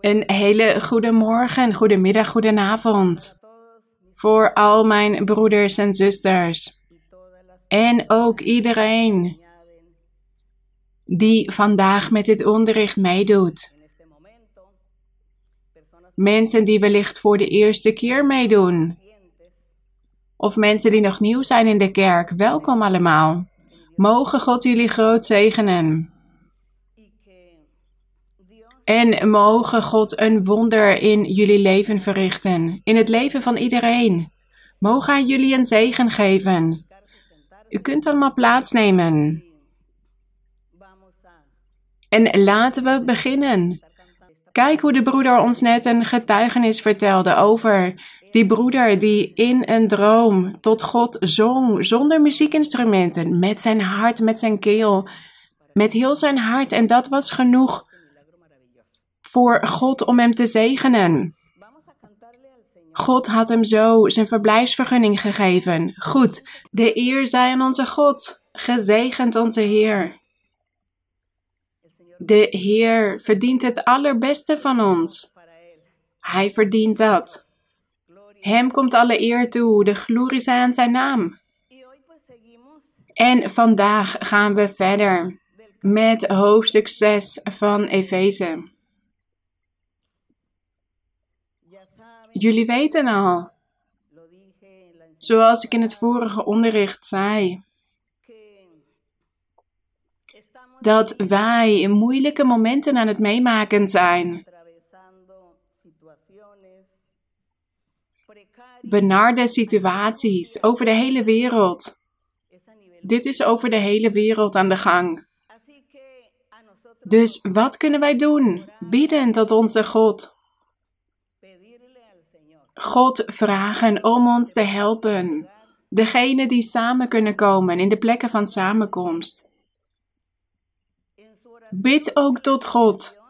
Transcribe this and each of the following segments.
Een hele goede morgen, goedemiddag, goedenavond. Voor al mijn broeders en zusters. En ook iedereen die vandaag met dit onderricht meedoet. Mensen die wellicht voor de eerste keer meedoen. Of mensen die nog nieuw zijn in de kerk. Welkom allemaal. Mogen God jullie groot zegenen. En mogen God een wonder in jullie leven verrichten, in het leven van iedereen. Mogen hij jullie een zegen geven. U kunt allemaal plaatsnemen. En laten we beginnen. Kijk hoe de broeder ons net een getuigenis vertelde over die broeder die in een droom tot God zong, zonder muziekinstrumenten, met zijn hart, met zijn keel, met heel zijn hart. En dat was genoeg voor God om hem te zegenen. God had hem zo zijn verblijfsvergunning gegeven. Goed, de eer zij aan onze God. Gezegend onze Heer. De Heer verdient het allerbeste van ons. Hij verdient dat. Hem komt alle eer toe, de glorie zij aan zijn naam. En vandaag gaan we verder met hoofdstuk 6 van Efeze. Jullie weten al, zoals ik in het vorige onderricht zei, dat wij in moeilijke momenten aan het meemaken zijn. Benarde situaties over de hele wereld. Dit is over de hele wereld aan de gang. Dus wat kunnen wij doen? Bidden tot onze God. God vragen om ons te helpen. Degene die samen kunnen komen in de plekken van samenkomst. Bid ook tot God.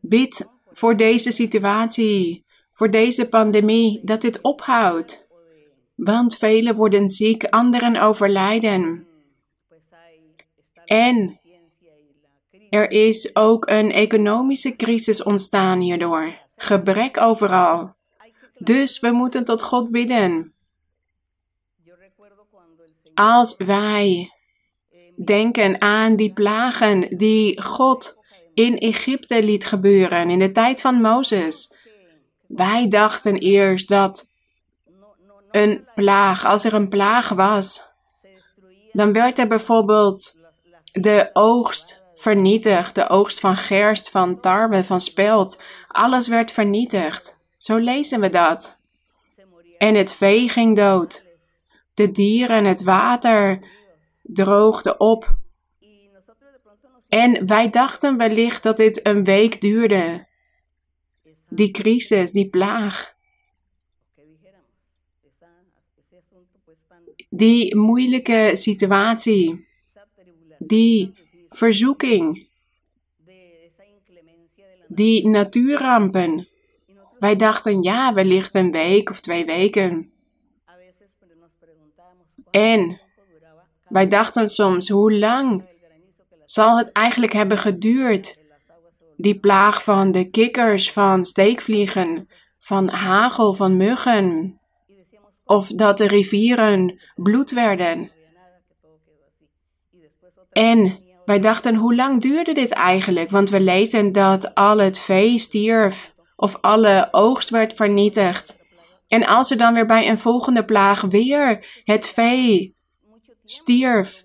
Bid voor deze situatie, voor deze pandemie, dat dit ophoudt. Want velen worden ziek, anderen overlijden. En er is ook een economische crisis ontstaan hierdoor. Gebrek overal. Dus we moeten tot God bidden. Als wij denken aan die plagen die God in Egypte liet gebeuren in de tijd van Mozes. Wij dachten eerst dat een plaag, als er een plaag was, dan werd er bijvoorbeeld de oogst vernietigd, de oogst van gerst, van tarwe, van spelt. Alles werd vernietigd. Zo lezen we dat. En het vee ging dood. De dieren, het water droogde op. En wij dachten wellicht dat dit een week duurde. Die crisis, die plaag. Die moeilijke situatie. Die verzoeking. Die natuurrampen. Wij dachten, ja, wellicht een week of twee weken. En wij dachten soms, hoe lang zal het eigenlijk hebben geduurd? Die plaag van de kikkers, van steekvliegen, van hagel, van muggen. Of dat de rivieren bloed werden. En wij dachten, hoe lang duurde dit eigenlijk? Want we lezen dat al het vee stierf of alle oogst werd vernietigd. En als er dan weer bij een volgende plaag weer het vee stierf,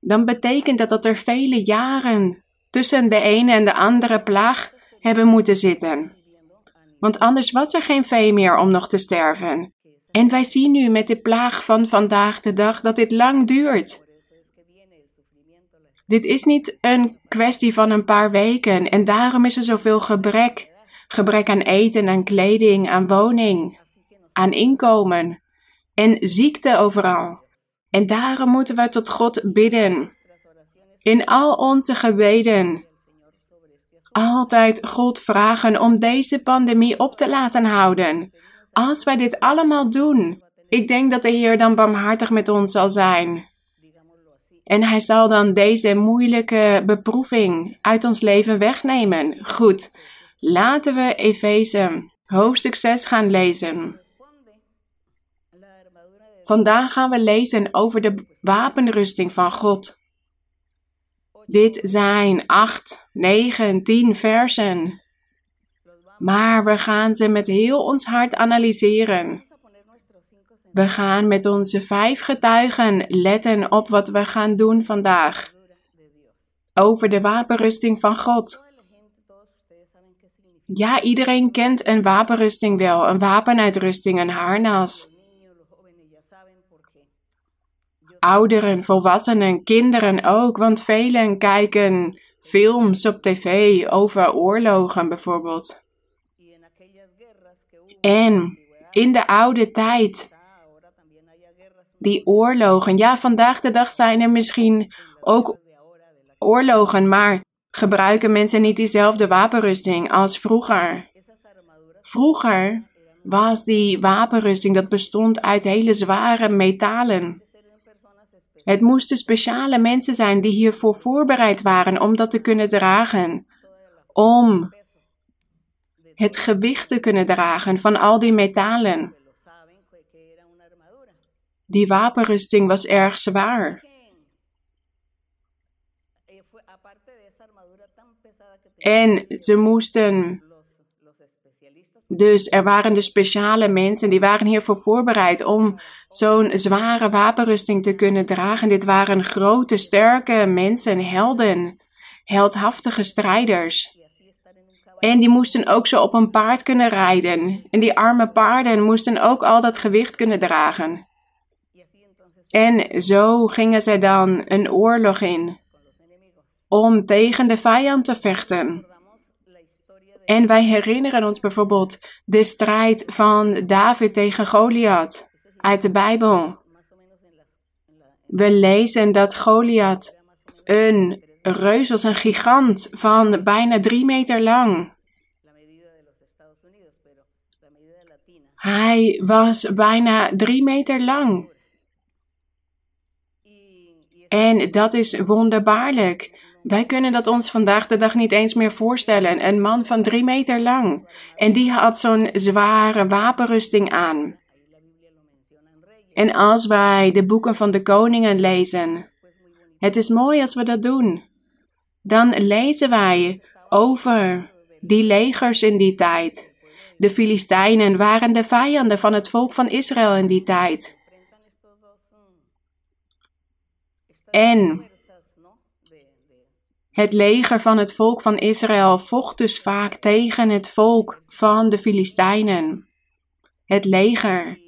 dan betekent dat dat er vele jaren tussen de ene en de andere plaag hebben moeten zitten. Want anders was er geen vee meer om nog te sterven. En wij zien nu met de plaag van vandaag de dag dat dit lang duurt. Dit is niet een kwestie van een paar weken en daarom is er zoveel gebrek gebrek aan eten, aan kleding, aan woning, aan inkomen en ziekte overal. En daarom moeten wij tot God bidden. In al onze gebeden. Altijd God vragen om deze pandemie op te laten houden. Als wij dit allemaal doen, ik denk dat de Heer dan barmhartig met ons zal zijn. En hij zal dan deze moeilijke beproeving uit ons leven wegnemen. Goed, laten we Efeze hoofdstuk 6 gaan lezen. Vandaag gaan we lezen over de wapenrusting van God. Dit zijn 8, 9, 10 versen. Maar we gaan ze met heel ons hart analyseren. We gaan met onze vijf getuigen letten op wat we gaan doen vandaag. Over de wapenrusting van God. Ja, iedereen kent een wapenrusting wel, een wapenuitrusting, een harnas. Ouderen, volwassenen, kinderen ook, want velen kijken films op tv over oorlogen bijvoorbeeld. En in de oude tijd, die oorlogen, ja, vandaag de dag zijn er misschien ook oorlogen, maar gebruiken mensen niet diezelfde wapenrusting als vroeger. Vroeger was die wapenrusting, dat bestond uit hele zware metalen. Het moesten speciale mensen zijn die hiervoor voorbereid waren om dat te kunnen dragen. Om het gewicht te kunnen dragen van al die metalen. Die wapenrusting was erg zwaar. En ze moesten. Dus er waren de speciale mensen die waren hiervoor voorbereid om zo'n zware wapenrusting te kunnen dragen. Dit waren grote, sterke mensen, helden, heldhaftige strijders. En die moesten ook zo op een paard kunnen rijden. En die arme paarden moesten ook al dat gewicht kunnen dragen. En zo gingen zij dan een oorlog in om tegen de vijand te vechten. En wij herinneren ons bijvoorbeeld de strijd van David tegen Goliath uit de Bijbel. We lezen dat Goliath een reus was, een gigant van bijna drie meter lang. Hij was bijna drie meter lang. En dat is wonderbaarlijk. Wij kunnen dat ons vandaag de dag niet eens meer voorstellen. Een man van drie meter lang. En die had zo'n zware wapenrusting aan. En als wij de boeken van de koningen lezen, het is mooi als we dat doen. Dan lezen wij over die legers in die tijd. De Filistijnen waren de vijanden van het volk van Israël in die tijd. En het leger van het volk van Israël vocht dus vaak tegen het volk van de Filistijnen. Het leger.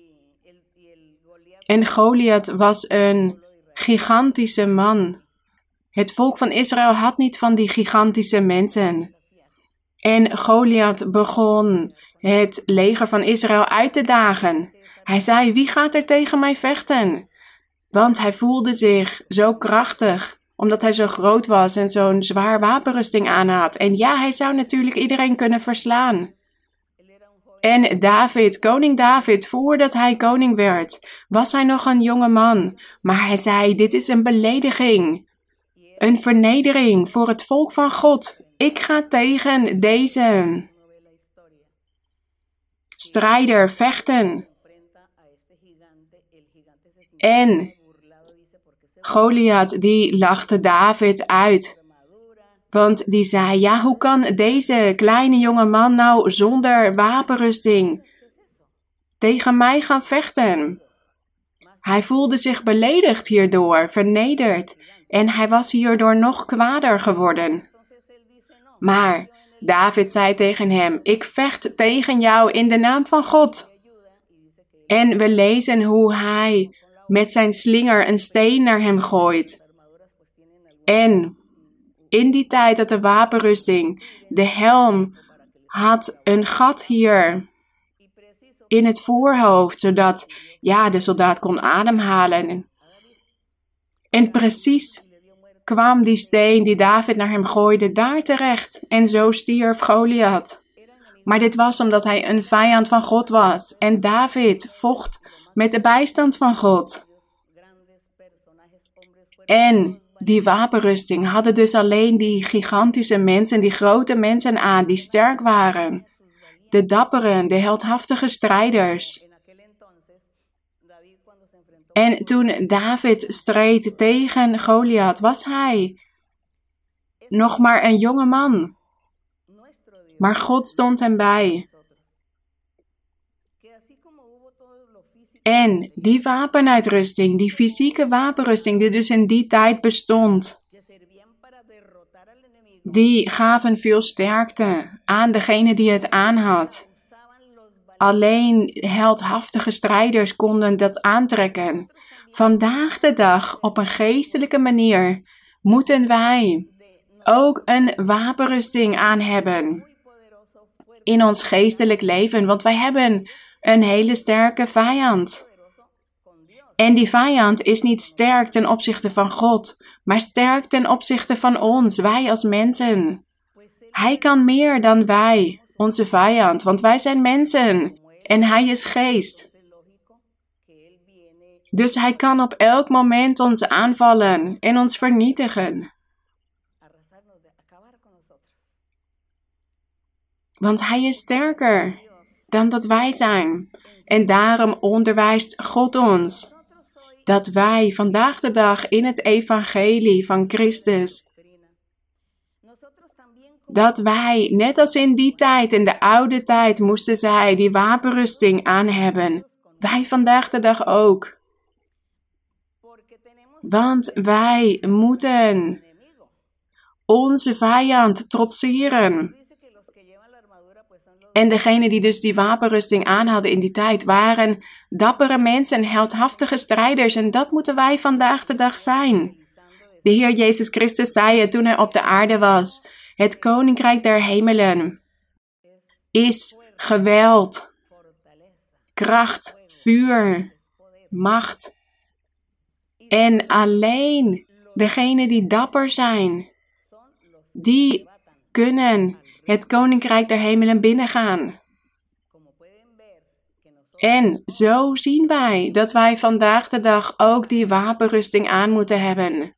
En Goliath was een gigantische man. Het volk van Israël had niet van die gigantische mensen. En Goliath begon het leger van Israël uit te dagen. Hij zei: Wie gaat er tegen mij vechten? Want hij voelde zich zo krachtig omdat hij zo groot was en zo'n zwaar wapenrusting aan had. En ja, hij zou natuurlijk iedereen kunnen verslaan. En David, koning David, voordat hij koning werd, was hij nog een jonge man. Maar hij zei: Dit is een belediging. Een vernedering voor het volk van God. Ik ga tegen deze strijder vechten. En Goliath die lachte David uit. Want die zei: Ja, hoe kan deze kleine jonge man nou zonder wapenrusting tegen mij gaan vechten? Hij voelde zich beledigd hierdoor, vernederd, en hij was hierdoor nog kwader geworden. Maar David zei tegen hem: Ik vecht tegen jou in de naam van God. En we lezen hoe hij met zijn slinger een steen naar hem gooit. En in die tijd dat de wapenrusting, de helm, had een gat hier in het voorhoofd, zodat ja, de soldaat kon ademhalen. En precies kwam die steen die David naar hem gooide daar terecht en zo stierf Goliath. Maar dit was omdat hij een vijand van God was en David vocht met de bijstand van God. En die wapenrusting hadden dus alleen die gigantische mensen, die grote mensen aan, die sterk waren. De dapperen, de heldhaftige strijders. En toen David streed tegen Goliath, was hij nog maar een jonge man. Maar God stond hem bij. En die wapenuitrusting, die fysieke wapenrusting die dus in die tijd bestond, die gaven veel sterkte aan degene die het aanhad. Alleen heldhaftige strijders konden dat aantrekken. Vandaag de dag, op een geestelijke manier, moeten wij ook een wapenrusting aan hebben in ons geestelijk leven, want wij hebben een hele sterke vijand. En die vijand is niet sterk ten opzichte van God, maar sterk ten opzichte van ons, wij als mensen. Hij kan meer dan wij, onze vijand, want wij zijn mensen en hij is geest. Dus hij kan op elk moment ons aanvallen en ons vernietigen. Want hij is sterker dan dat wij zijn. En daarom onderwijst God ons dat wij vandaag de dag in het evangelie van Christus, dat wij, net als in die tijd, in de oude tijd, moesten zij die wapenrusting aan hebben. Wij vandaag de dag ook. Want wij moeten onze vijand trotseren. En degene die dus die wapenrusting aanhadden in die tijd waren dappere mensen en heldhaftige strijders. En dat moeten wij vandaag de dag zijn. De Heer Jezus Christus zei het toen hij op de aarde was. Het koninkrijk der hemelen is geweld, kracht, vuur, macht. En alleen degenen die dapper zijn, die kunnen het koninkrijk der hemelen binnengaan. En zo zien wij dat wij vandaag de dag ook die wapenrusting aan moeten hebben.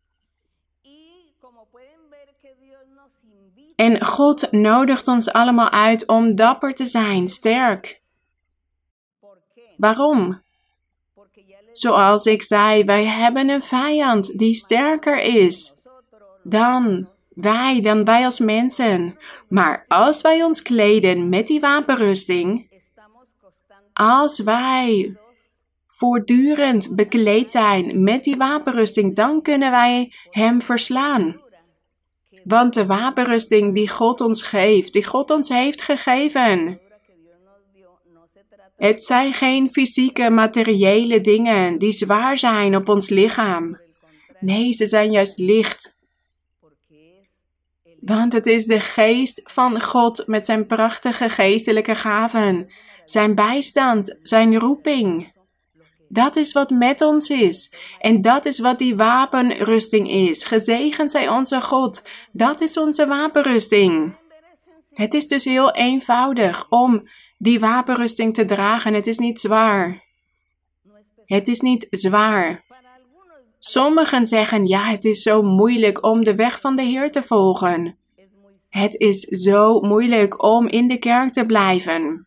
En God nodigt ons allemaal uit om dapper te zijn, sterk. Waarom? Zoals ik zei, wij hebben een vijand die sterker is dan wij, dan wij als mensen. Maar als wij ons kleden met die wapenrusting, als wij voortdurend bekleed zijn met die wapenrusting, dan kunnen wij Hem verslaan. Want de wapenrusting die God ons geeft, die God ons heeft gegeven, het zijn geen fysieke, materiële dingen die zwaar zijn op ons lichaam. Nee, ze zijn juist licht want het is de geest van God met zijn prachtige geestelijke gaven, zijn bijstand, zijn roeping. Dat is wat met ons is. En dat is wat die wapenrusting is. Gezegend zij onze God. Dat is onze wapenrusting. Het is dus heel eenvoudig om die wapenrusting te dragen. Het is niet zwaar. Het is niet zwaar. Sommigen zeggen, ja, het is zo moeilijk om de weg van de Heer te volgen. Het is zo moeilijk om in de kerk te blijven,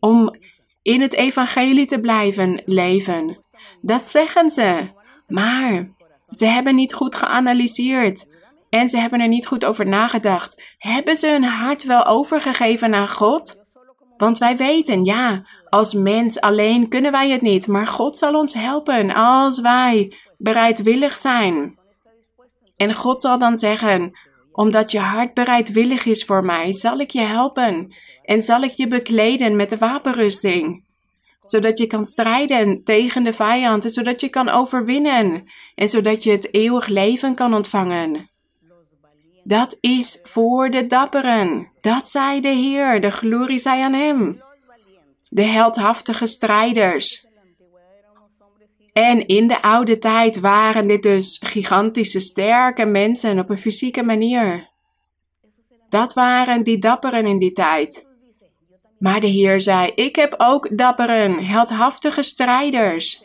om in het evangelie te blijven leven. Dat zeggen ze, maar ze hebben niet goed geanalyseerd en ze hebben er niet goed over nagedacht. Hebben ze hun hart wel overgegeven aan God? Want wij weten, ja, als mens alleen kunnen wij het niet, maar God zal ons helpen als wij bereidwillig zijn. En God zal dan zeggen: Omdat je hart bereidwillig is voor mij, zal ik je helpen en zal ik je bekleden met de wapenrusting. Zodat je kan strijden tegen de vijand en zodat je kan overwinnen en zodat je het eeuwig leven kan ontvangen. Dat is voor de dapperen. Dat zei de Heer, de glorie zij aan Hem. De heldhaftige strijders. En in de oude tijd waren dit dus gigantische, sterke mensen op een fysieke manier. Dat waren die dapperen in die tijd. Maar de Heer zei: Ik heb ook dapperen, heldhaftige strijders.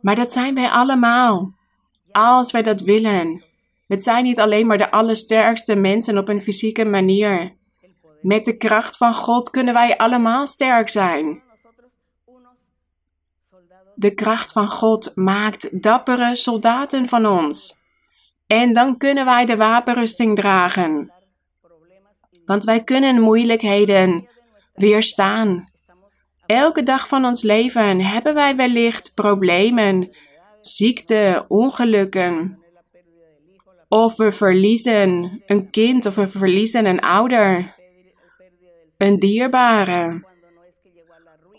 Maar dat zijn wij allemaal. Als wij dat willen. Het zijn niet alleen maar de allersterkste mensen op een fysieke manier. Met de kracht van God kunnen wij allemaal sterk zijn. De kracht van God maakt dappere soldaten van ons. En dan kunnen wij de wapenrusting dragen. Want wij kunnen moeilijkheden weerstaan. Elke dag van ons leven hebben wij wellicht problemen, ziekte, ongelukken. Of we verliezen een kind of we verliezen een ouder, een dierbare.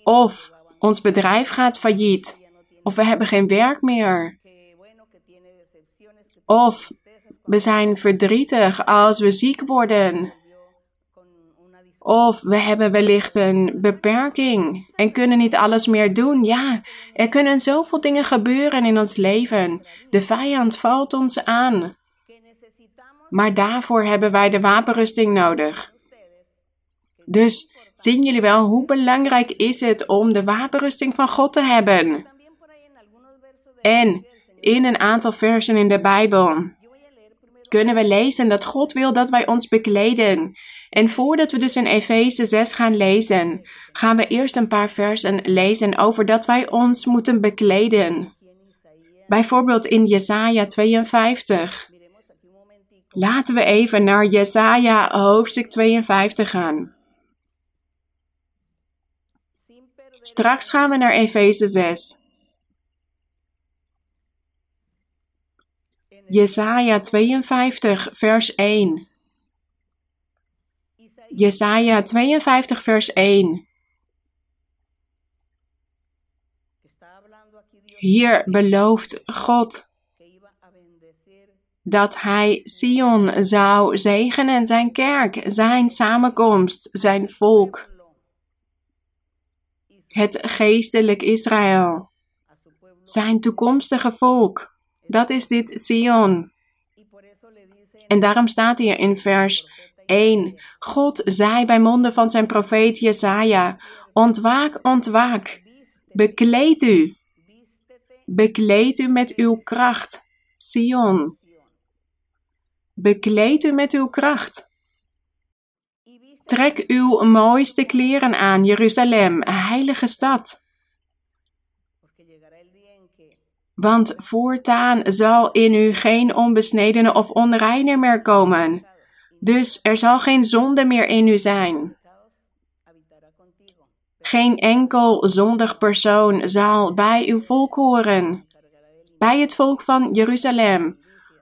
Of ons bedrijf gaat failliet. Of we hebben geen werk meer. Of we zijn verdrietig als we ziek worden. Of we hebben wellicht een beperking en kunnen niet alles meer doen. Ja, er kunnen zoveel dingen gebeuren in ons leven. De vijand valt ons aan. Maar daarvoor hebben wij de wapenrusting nodig. Dus zien jullie wel hoe belangrijk is het om de wapenrusting van God te hebben? En in een aantal versen in de Bijbel kunnen we lezen dat God wil dat wij ons bekleden. En voordat we dus in Efeze 6 gaan lezen, gaan we eerst een paar versen lezen over dat wij ons moeten bekleden. Bijvoorbeeld in Jesaja 52. Laten we even naar Jesaja hoofdstuk 52 gaan. Straks gaan we naar Efeze 6. Jesaja 52, vers 1. Jesaja 52, vers 1. Hier belooft God dat hij Sion zou zegenen, zijn kerk, zijn samenkomst, zijn volk, het geestelijk Israël, zijn toekomstige volk. Dat is dit Sion. En daarom staat hier in vers 1: God zei bij monden van zijn profeet Jesaja: Ontwaak, ontwaak, bekleed u. Bekleed u met uw kracht, Sion. Bekleed u met uw kracht. Trek uw mooiste kleren aan, Jeruzalem, heilige stad. Want voortaan zal in u geen onbesnedene of onreine meer komen. Dus er zal geen zonde meer in u zijn. Geen enkel zondig persoon zal bij uw volk horen, bij het volk van Jeruzalem.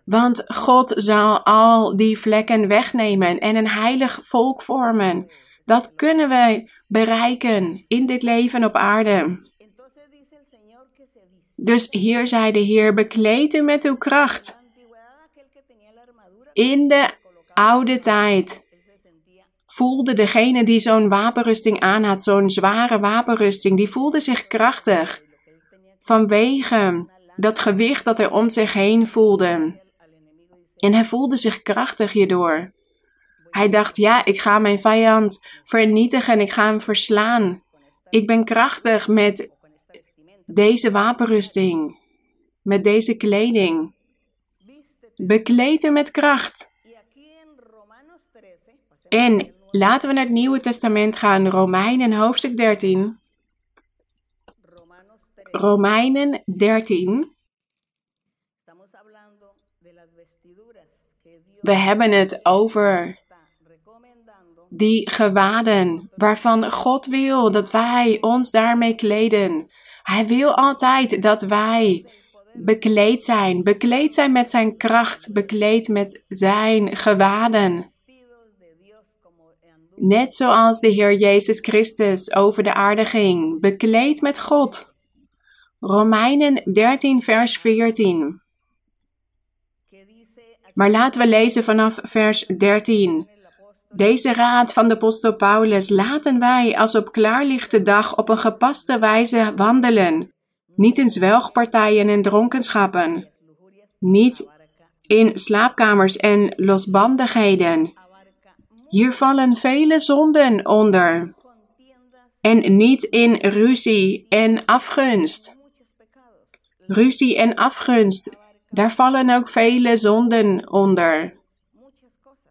Want God zal al die vlekken wegnemen en een heilig volk vormen. Dat kunnen wij bereiken in dit leven op aarde. Dus hier zei de Heer: bekleed u met uw kracht. In de oude tijd voelde degene die zo'n wapenrusting aan had, zo'n zware wapenrusting, die voelde zich krachtig. Vanwege dat gewicht dat hij om zich heen voelde. En hij voelde zich krachtig hierdoor. Hij dacht, ja, ik ga mijn vijand vernietigen, ik ga hem verslaan. Ik ben krachtig met deze wapenrusting, met deze kleding. Bekleed u met kracht. En laten we naar het Nieuwe Testament gaan, Romeinen hoofdstuk 13. Romeinen 13. We hebben het over die gewaden waarvan God wil dat wij ons daarmee kleden. Hij wil altijd dat wij bekleed zijn, bekleed zijn met zijn kracht, bekleed met zijn gewaden. Net zoals de Heer Jezus Christus over de aarde ging, bekleed met God. Romeinen 13, vers 14. Maar laten we lezen vanaf vers 13. Deze raad van de apostel Paulus laten wij als op klaarlichte dag op een gepaste wijze wandelen, niet in zwelgpartijen en dronkenschappen, niet in slaapkamers en losbandigheden. Hier vallen vele zonden onder. En niet in ruzie en afgunst. Ruzie en afgunst Daar vallen ook vele zonden onder.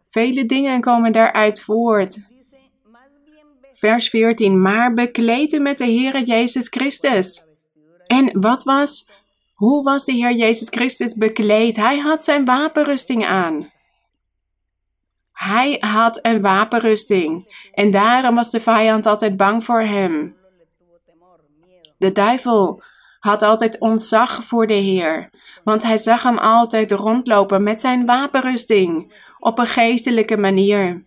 Vele dingen komen daaruit voort. Vers 14. Maar bekleed u met de Heer Jezus Christus. En wat was, hoe was de Heer Jezus Christus bekleed? Hij had zijn wapenrusting aan. Hij had een wapenrusting en daarom was de vijand altijd bang voor hem. De duivel had altijd ontzag voor de Heer, want hij zag hem altijd rondlopen met zijn wapenrusting op een geestelijke manier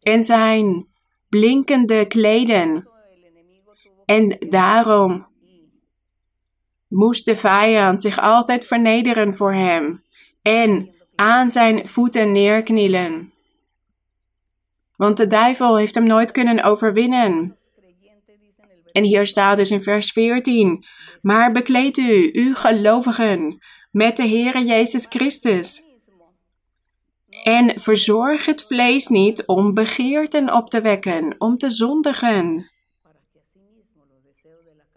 en zijn blinkende kleden. En daarom moest de vijand zich altijd vernederen voor hem en aan zijn voeten neerknielen. Want de duivel heeft hem nooit kunnen overwinnen. En hier staat dus in vers 14: Maar bekleed u, u gelovigen, met de Heere Jezus Christus. En verzorg het vlees niet om begeerten op te wekken, om te zondigen.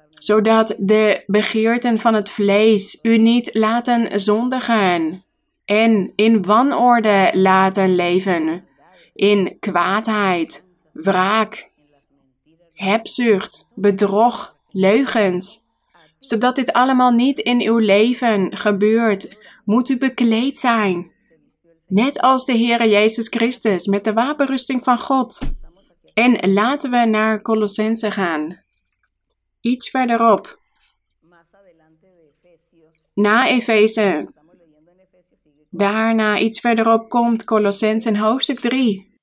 Zodat de begeerten van het vlees u niet laten zondigen en in wanorde laten leven, in kwaadheid, wraak, hebzucht, bedrog, leugens. Zodat dit allemaal niet in uw leven gebeurt, moet u bekleed zijn. Net als de Heere Jezus Christus met de wapenrusting van God. En laten we naar Colossense gaan. Iets verderop. Na Efeze. Daarna iets verderop komt Colossense hoofdstuk 3.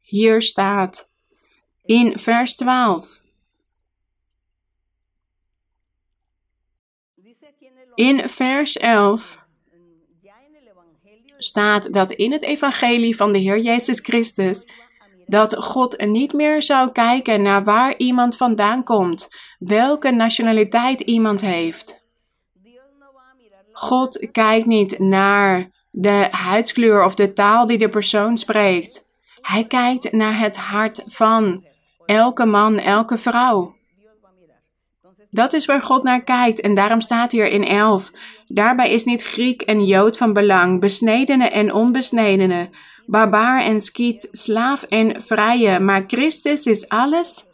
Hier staat in vers 12. In vers 11 staat dat in het evangelie van de Heer Jezus Christus dat God niet meer zou kijken naar waar iemand vandaan komt, welke nationaliteit iemand heeft. God kijkt niet naar de huidskleur of de taal die de persoon spreekt. Hij kijkt naar het hart van elke man, elke vrouw. Dat is waar God naar kijkt en daarom staat hier in 11. Daarbij is niet Griek en Jood van belang, besnedene en onbesnedene, barbaar en skiet, slaaf en vrije, maar Christus is alles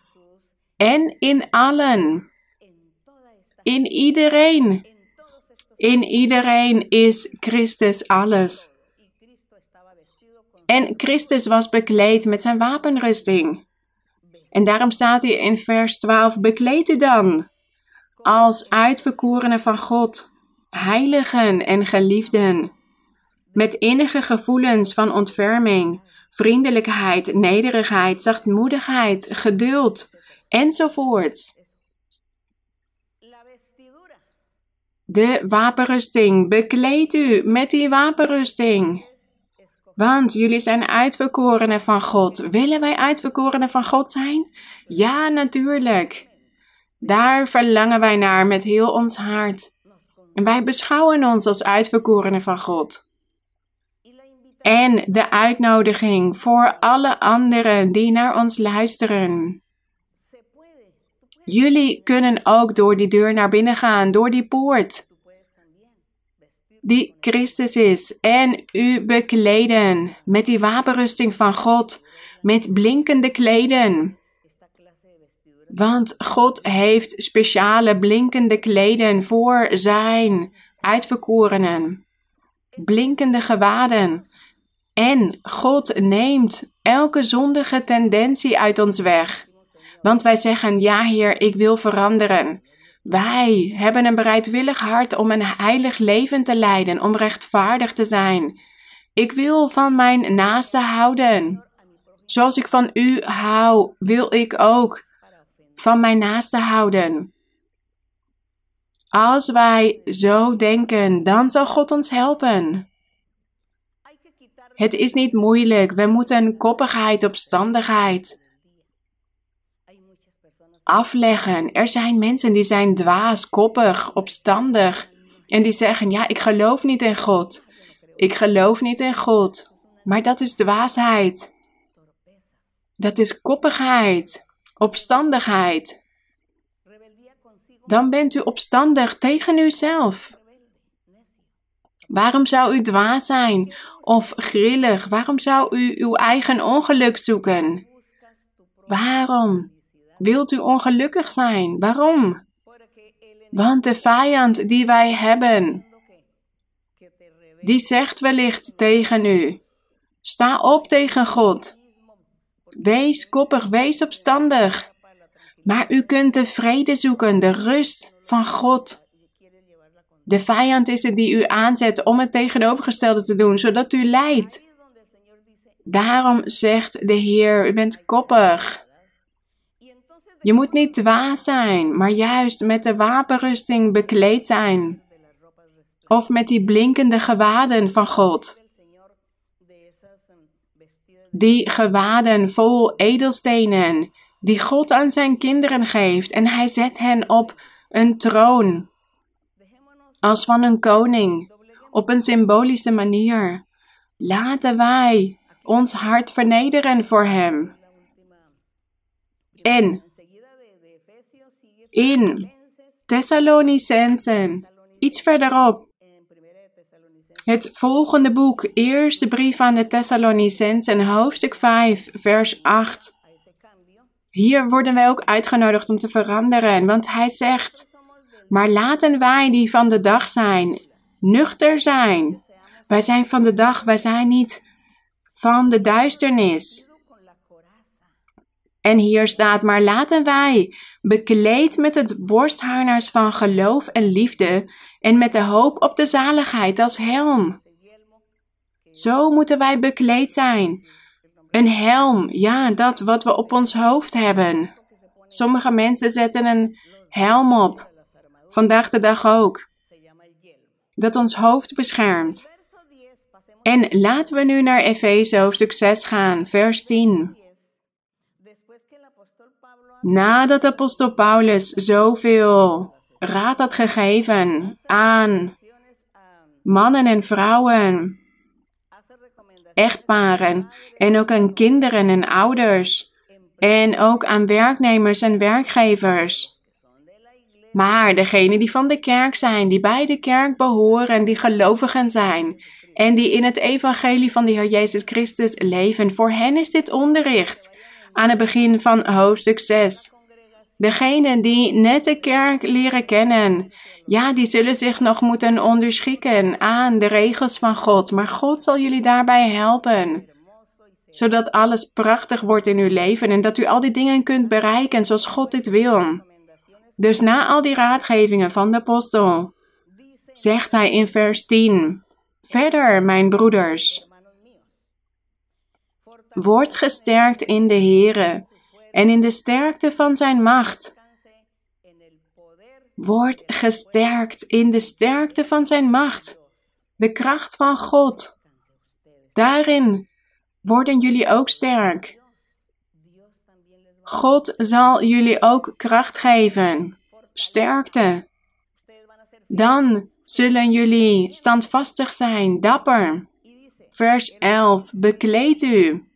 en in allen. In iedereen. In iedereen is Christus alles. En Christus was bekleed met zijn wapenrusting. En daarom staat hij in vers 12: Bekleed u dan als uitverkorenen van God, heiligen en geliefden, met innige gevoelens van ontferming, vriendelijkheid, nederigheid, zachtmoedigheid, geduld enzovoorts. De wapenrusting, bekleed u met die wapenrusting. Want jullie zijn uitverkorenen van God. Willen wij uitverkorenen van God zijn? Ja, natuurlijk. Daar verlangen wij naar met heel ons hart. En wij beschouwen ons als uitverkorenen van God. En de uitnodiging voor alle anderen die naar ons luisteren. Jullie kunnen ook door die deur naar binnen gaan, door die poort die Christus is en u bekleden met die wapenrusting van God, met blinkende kleden. Want God heeft speciale blinkende kleden voor zijn uitverkorenen. Blinkende gewaden. En God neemt elke zondige tendentie uit ons weg. Want wij zeggen, ja Heer, ik wil veranderen. Wij hebben een bereidwillig hart om een heilig leven te leiden, om rechtvaardig te zijn. Ik wil van mijn naaste houden. Zoals ik van u hou, wil ik ook van mijn naaste houden. Als wij zo denken, dan zal God ons helpen. Het is niet moeilijk. We moeten koppigheid, opstandigheid afleggen. Er zijn mensen die zijn dwaas, koppig, opstandig. En die zeggen, ja, ik geloof niet in God. Ik geloof niet in God. Maar dat is dwaasheid. Dat is koppigheid, opstandigheid. dan bent u opstandig tegen uzelf. Waarom zou u dwaas zijn of grillig? Waarom zou u uw eigen ongeluk zoeken? Waarom wilt u ongelukkig zijn? Waarom? Want de vijand die wij hebben, die zegt wellicht tegen u: sta op tegen God. Wees koppig, wees opstandig. Maar u kunt de vrede zoeken, de rust van God. De vijand is het die u aanzet om het tegenovergestelde te doen, zodat u lijdt. Daarom zegt de Heer: U bent koppig. Je moet niet dwaas zijn, maar juist met de wapenrusting bekleed zijn. Of met die blinkende gewaden van God. Die gewaden vol edelstenen, die God aan zijn kinderen geeft, en hij zet hen op een troon als van een koning, op een symbolische manier. Laten wij ons hart vernederen voor Hem. En in Thessalonicensen, iets verderop, het volgende boek, eerste brief aan de Thessalonicensen, hoofdstuk 5, vers 8. Hier worden wij ook uitgenodigd om te veranderen, want hij zegt: maar laten wij die van de dag zijn, nuchter zijn. Wij zijn van de dag, wij zijn niet van de duisternis. En hier staat, maar laten wij, bekleed met het borstharnas van geloof en liefde, en met de hoop op de zaligheid als helm. Zo moeten wij bekleed zijn. Een helm, ja, dat wat we op ons hoofd hebben. Sommige mensen zetten een helm op. Vandaag de dag ook. Dat ons hoofd beschermt. En laten we nu naar Efeze hoofdstuk 6 gaan, vers 10. Nadat apostel Paulus zoveel raad had gegeven aan mannen en vrouwen, echtparen en ook aan kinderen en ouders en ook aan werknemers en werkgevers maar degenen die van de kerk zijn, die bij de kerk behoren, die gelovigen zijn en die in het evangelie van de Heer Jezus Christus leven, voor hen is dit onderricht aan het begin van hoofdstuk 6. Degenen die net de kerk leren kennen, ja, die zullen zich nog moeten onderschikken aan de regels van God, maar God zal jullie daarbij helpen zodat alles prachtig wordt in uw leven en dat u al die dingen kunt bereiken zoals God dit wil. Dus na al die raadgevingen van de apostel, zegt hij in vers 10: Verder, mijn broeders, word gesterkt in de Here en in de sterkte van zijn macht. Word gesterkt in de sterkte van zijn macht, de kracht van God. Daarin worden jullie ook sterk. God zal jullie ook kracht geven, sterkte. Dan zullen jullie standvastig zijn, dapper. Vers 11. Bekleed u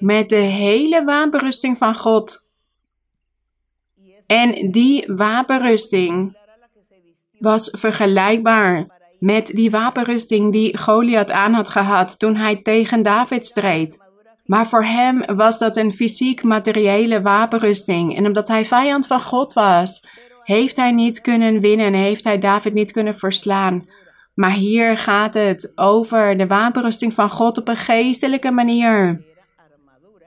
met de hele wapenrusting van God. En die wapenrusting was vergelijkbaar met die wapenrusting die Goliath aan had gehad toen hij tegen David streed. Maar voor hem was dat een fysiek materiële wapenrusting. En omdat hij vijand van God was, heeft hij niet kunnen winnen, heeft hij David niet kunnen verslaan. Maar hier gaat het over de wapenrusting van God op een geestelijke manier.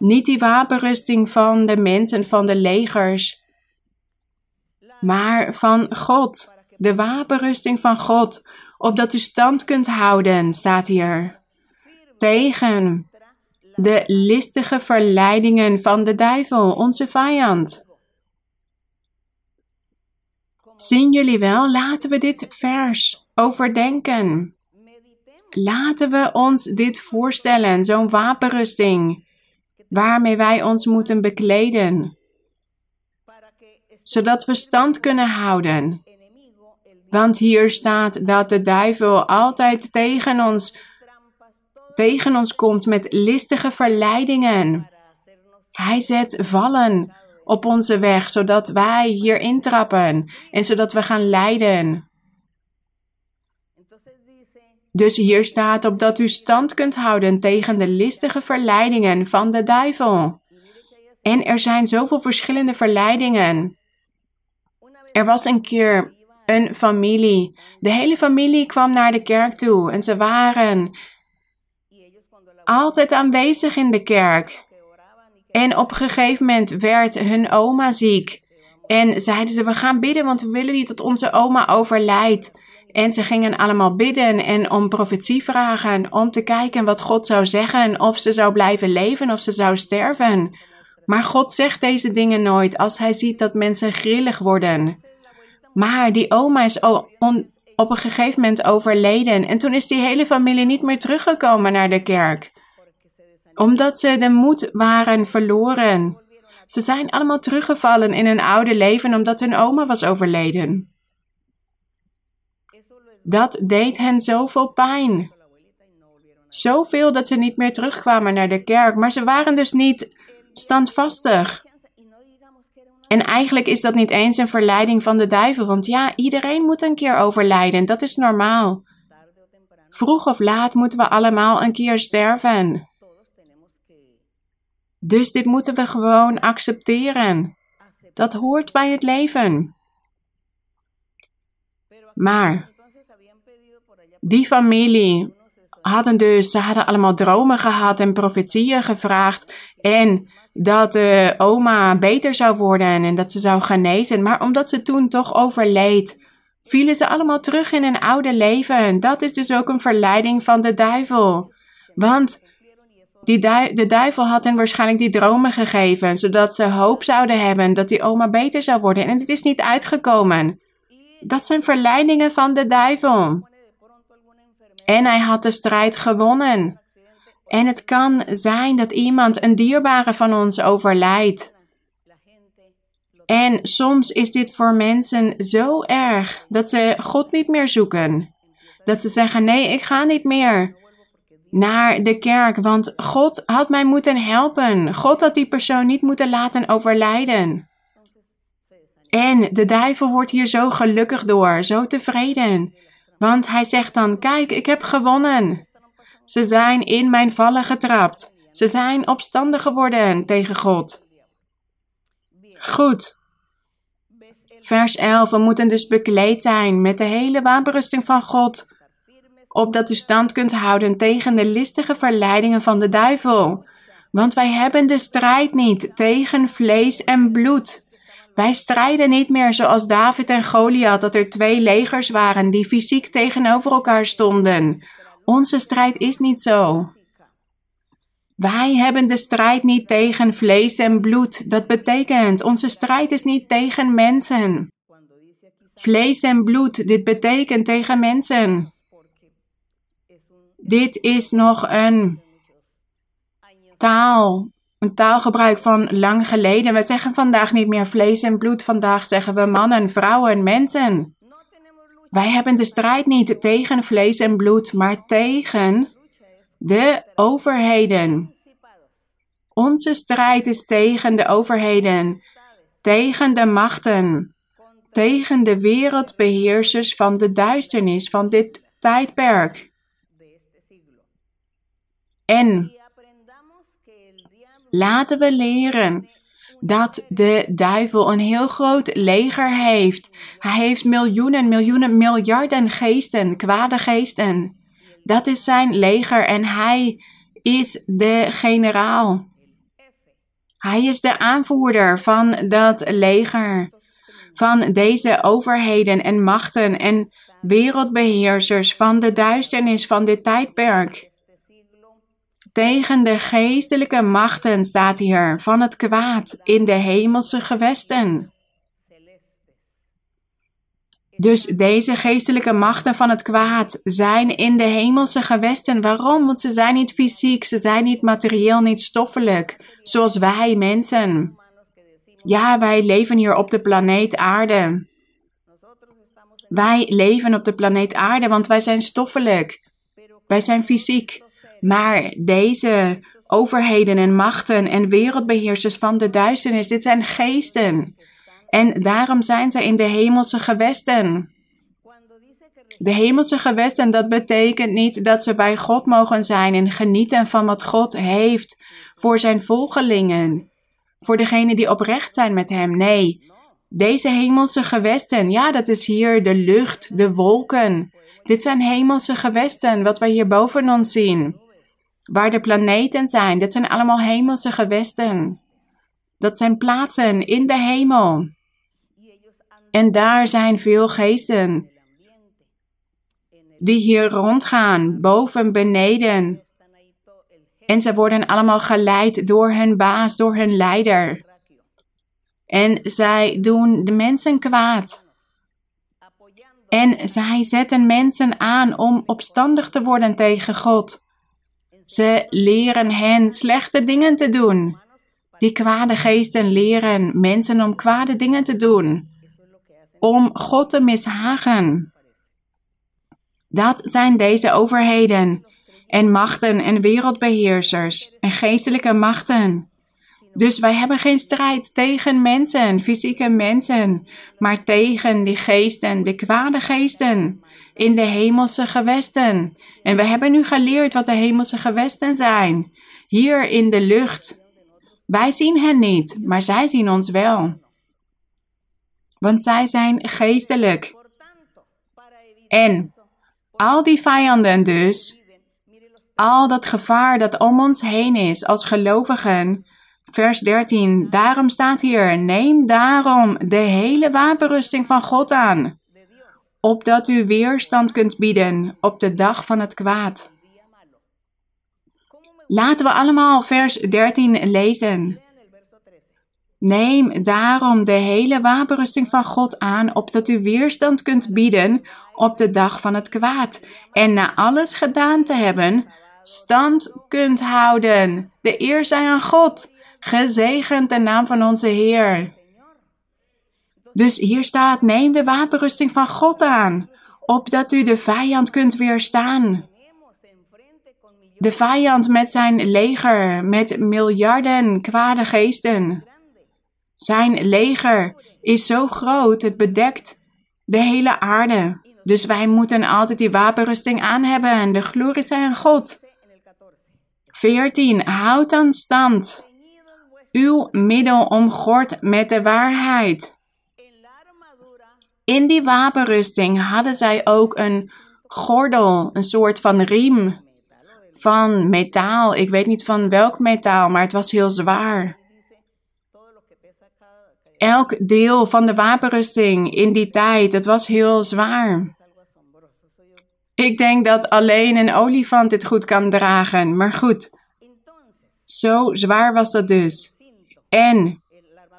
Niet die wapenrusting van de mensen, van de legers, maar van God. De wapenrusting van God, opdat u stand kunt houden, staat hier. Tegen de listige verleidingen van de duivel, onze vijand. Zien jullie wel? Laten we dit vers overdenken. Laten we ons dit voorstellen, zo'n wapenrusting, waarmee wij ons moeten bekleden, zodat we stand kunnen houden. Want hier staat dat de duivel altijd tegen ons tegen ons komt met listige verleidingen. Hij zet vallen op onze weg, zodat wij hier intrappen en zodat we gaan lijden. Dus hier staat op dat u stand kunt houden tegen de listige verleidingen van de duivel. En er zijn zoveel verschillende verleidingen. Er was een keer een familie. De hele familie kwam naar de kerk toe en ze waren altijd aanwezig in de kerk. En op een gegeven moment werd hun oma ziek. En zeiden ze: We gaan bidden, want we willen niet dat onze oma overlijdt. En ze gingen allemaal bidden en om profetie vragen, om te kijken wat God zou zeggen, of ze zou blijven leven of ze zou sterven. Maar God zegt deze dingen nooit als hij ziet dat mensen grillig worden. Maar die oma is op een gegeven moment overleden en toen is die hele familie niet meer teruggekomen naar de kerk. Omdat ze de moed waren verloren. Ze zijn allemaal teruggevallen in hun oude leven omdat hun oma was overleden. Dat deed hen zoveel pijn. Zoveel dat ze niet meer terugkwamen naar de kerk, maar ze waren dus niet standvastig. En eigenlijk is dat niet eens een verleiding van de duivel, want ja, iedereen moet een keer overlijden, dat is normaal. Vroeg of laat moeten we allemaal een keer sterven. Dus dit moeten we gewoon accepteren. Dat hoort bij het leven. Maar die familie hadden dus, ze hadden allemaal dromen gehad en profetieën gevraagd. En dat de oma beter zou worden en dat ze zou genezen. Maar omdat ze toen toch overleed, vielen ze allemaal terug in hun oude leven. Dat is dus ook een verleiding van de duivel. Want die de duivel had hen waarschijnlijk die dromen gegeven, zodat ze hoop zouden hebben dat die oma beter zou worden. En het is niet uitgekomen. Dat zijn verleidingen van de duivel. En hij had de strijd gewonnen. En het kan zijn dat iemand, een dierbare van ons, overlijdt. En soms is dit voor mensen zo erg dat ze God niet meer zoeken. Dat ze zeggen: Nee, ik ga niet meer naar de kerk, want God had mij moeten helpen. God had die persoon niet moeten laten overlijden. En de duivel wordt hier zo gelukkig door, zo tevreden. Want hij zegt dan: Kijk, ik heb gewonnen. Ze zijn in mijn vallen getrapt. Ze zijn opstandig geworden tegen God. Goed. Vers 11. We moeten dus bekleed zijn met de hele wapenrusting van God, opdat u stand kunt houden tegen de listige verleidingen van de duivel. Want wij hebben de strijd niet tegen vlees en bloed. Wij strijden niet meer zoals David en Goliath, dat er twee legers waren die fysiek tegenover elkaar stonden. Onze strijd is niet zo. Wij hebben de strijd niet tegen vlees en bloed. Dat betekent, onze strijd is niet tegen mensen. Vlees en bloed, dit betekent tegen mensen. Dit is nog een taal, een taalgebruik van lang geleden. We zeggen vandaag niet meer vlees en bloed, vandaag zeggen we mannen, vrouwen, mensen. Wij hebben de strijd niet tegen vlees en bloed, maar tegen de overheden. Onze strijd is tegen de overheden, tegen de machten, tegen de wereldbeheersers van de duisternis van dit tijdperk. En laten we leren dat de duivel een heel groot leger heeft. Hij heeft miljoenen, miljoenen, miljarden geesten, kwade geesten. Dat is zijn leger en hij is de generaal. Hij is de aanvoerder van dat leger, van deze overheden en machten en wereldbeheersers van de duisternis van dit tijdperk tegen de geestelijke machten, staat hier, van het kwaad in de hemelse gewesten. Dus deze geestelijke machten van het kwaad zijn in de hemelse gewesten. Waarom? Want ze zijn niet fysiek, ze zijn niet materieel, niet stoffelijk, zoals wij mensen. Ja, wij leven hier op de planeet Aarde. Wij leven op de planeet Aarde, want wij zijn stoffelijk. Wij zijn fysiek. Maar deze overheden en machten en wereldbeheersers van de duisternis. Dit zijn geesten. En daarom zijn ze in de hemelse gewesten. De hemelse gewesten, dat betekent niet dat ze bij God mogen zijn en genieten van wat God heeft voor zijn volgelingen. Voor degenen die oprecht zijn met Hem. Nee, deze hemelse gewesten, ja, dat is hier de lucht, de wolken. Dit zijn hemelse gewesten, wat wij hier boven ons zien. Waar de planeten zijn, dit zijn allemaal hemelse gewesten. Dat zijn plaatsen in de hemel. En daar zijn veel geesten die hier rondgaan, boven, beneden. En ze worden allemaal geleid door hun baas, door hun leider. En zij doen de mensen kwaad. En zij zetten mensen aan om opstandig te worden tegen God. Ze leren hen slechte dingen te doen. Die kwade geesten leren mensen om kwade dingen te doen. Om God te mishagen. Dat zijn deze overheden en machten en wereldbeheersers en geestelijke machten. Dus wij hebben geen strijd tegen mensen, fysieke mensen, maar tegen die geesten, de kwade geesten in de hemelse gewesten. En we hebben nu geleerd wat de hemelse gewesten zijn. Hier in de lucht. Wij zien hen niet, maar zij zien ons wel. Want zij zijn geestelijk. En al die vijanden dus, al dat gevaar dat om ons heen is als gelovigen, Vers 13. Daarom staat hier: Neem daarom de hele wapenrusting van God aan, opdat u weerstand kunt bieden op de dag van het kwaad. Laten we allemaal vers 13 lezen. Neem daarom de hele wapenrusting van God aan, opdat u weerstand kunt bieden op de dag van het kwaad. En na alles gedaan te hebben, stand kunt houden. De eer zij aan God. Gezegend de naam van onze Heer. Dus hier staat: neem de wapenrusting van God aan, opdat u de vijand kunt weerstaan. De vijand met zijn leger, met miljarden kwade geesten. Zijn leger is zo groot, het bedekt de hele aarde. Dus wij moeten altijd die wapenrusting aan hebben en de glorie zijn aan God. 14. Houd dan stand uw middel omgord met de waarheid. In die wapenrusting hadden zij ook een gordel, een soort van riem van metaal. Ik weet niet van welk metaal, maar het was heel zwaar. Elk deel van de wapenrusting in die tijd, het was heel zwaar. Ik denk dat alleen een olifant dit goed kan dragen, maar goed. Zo zwaar was dat dus. En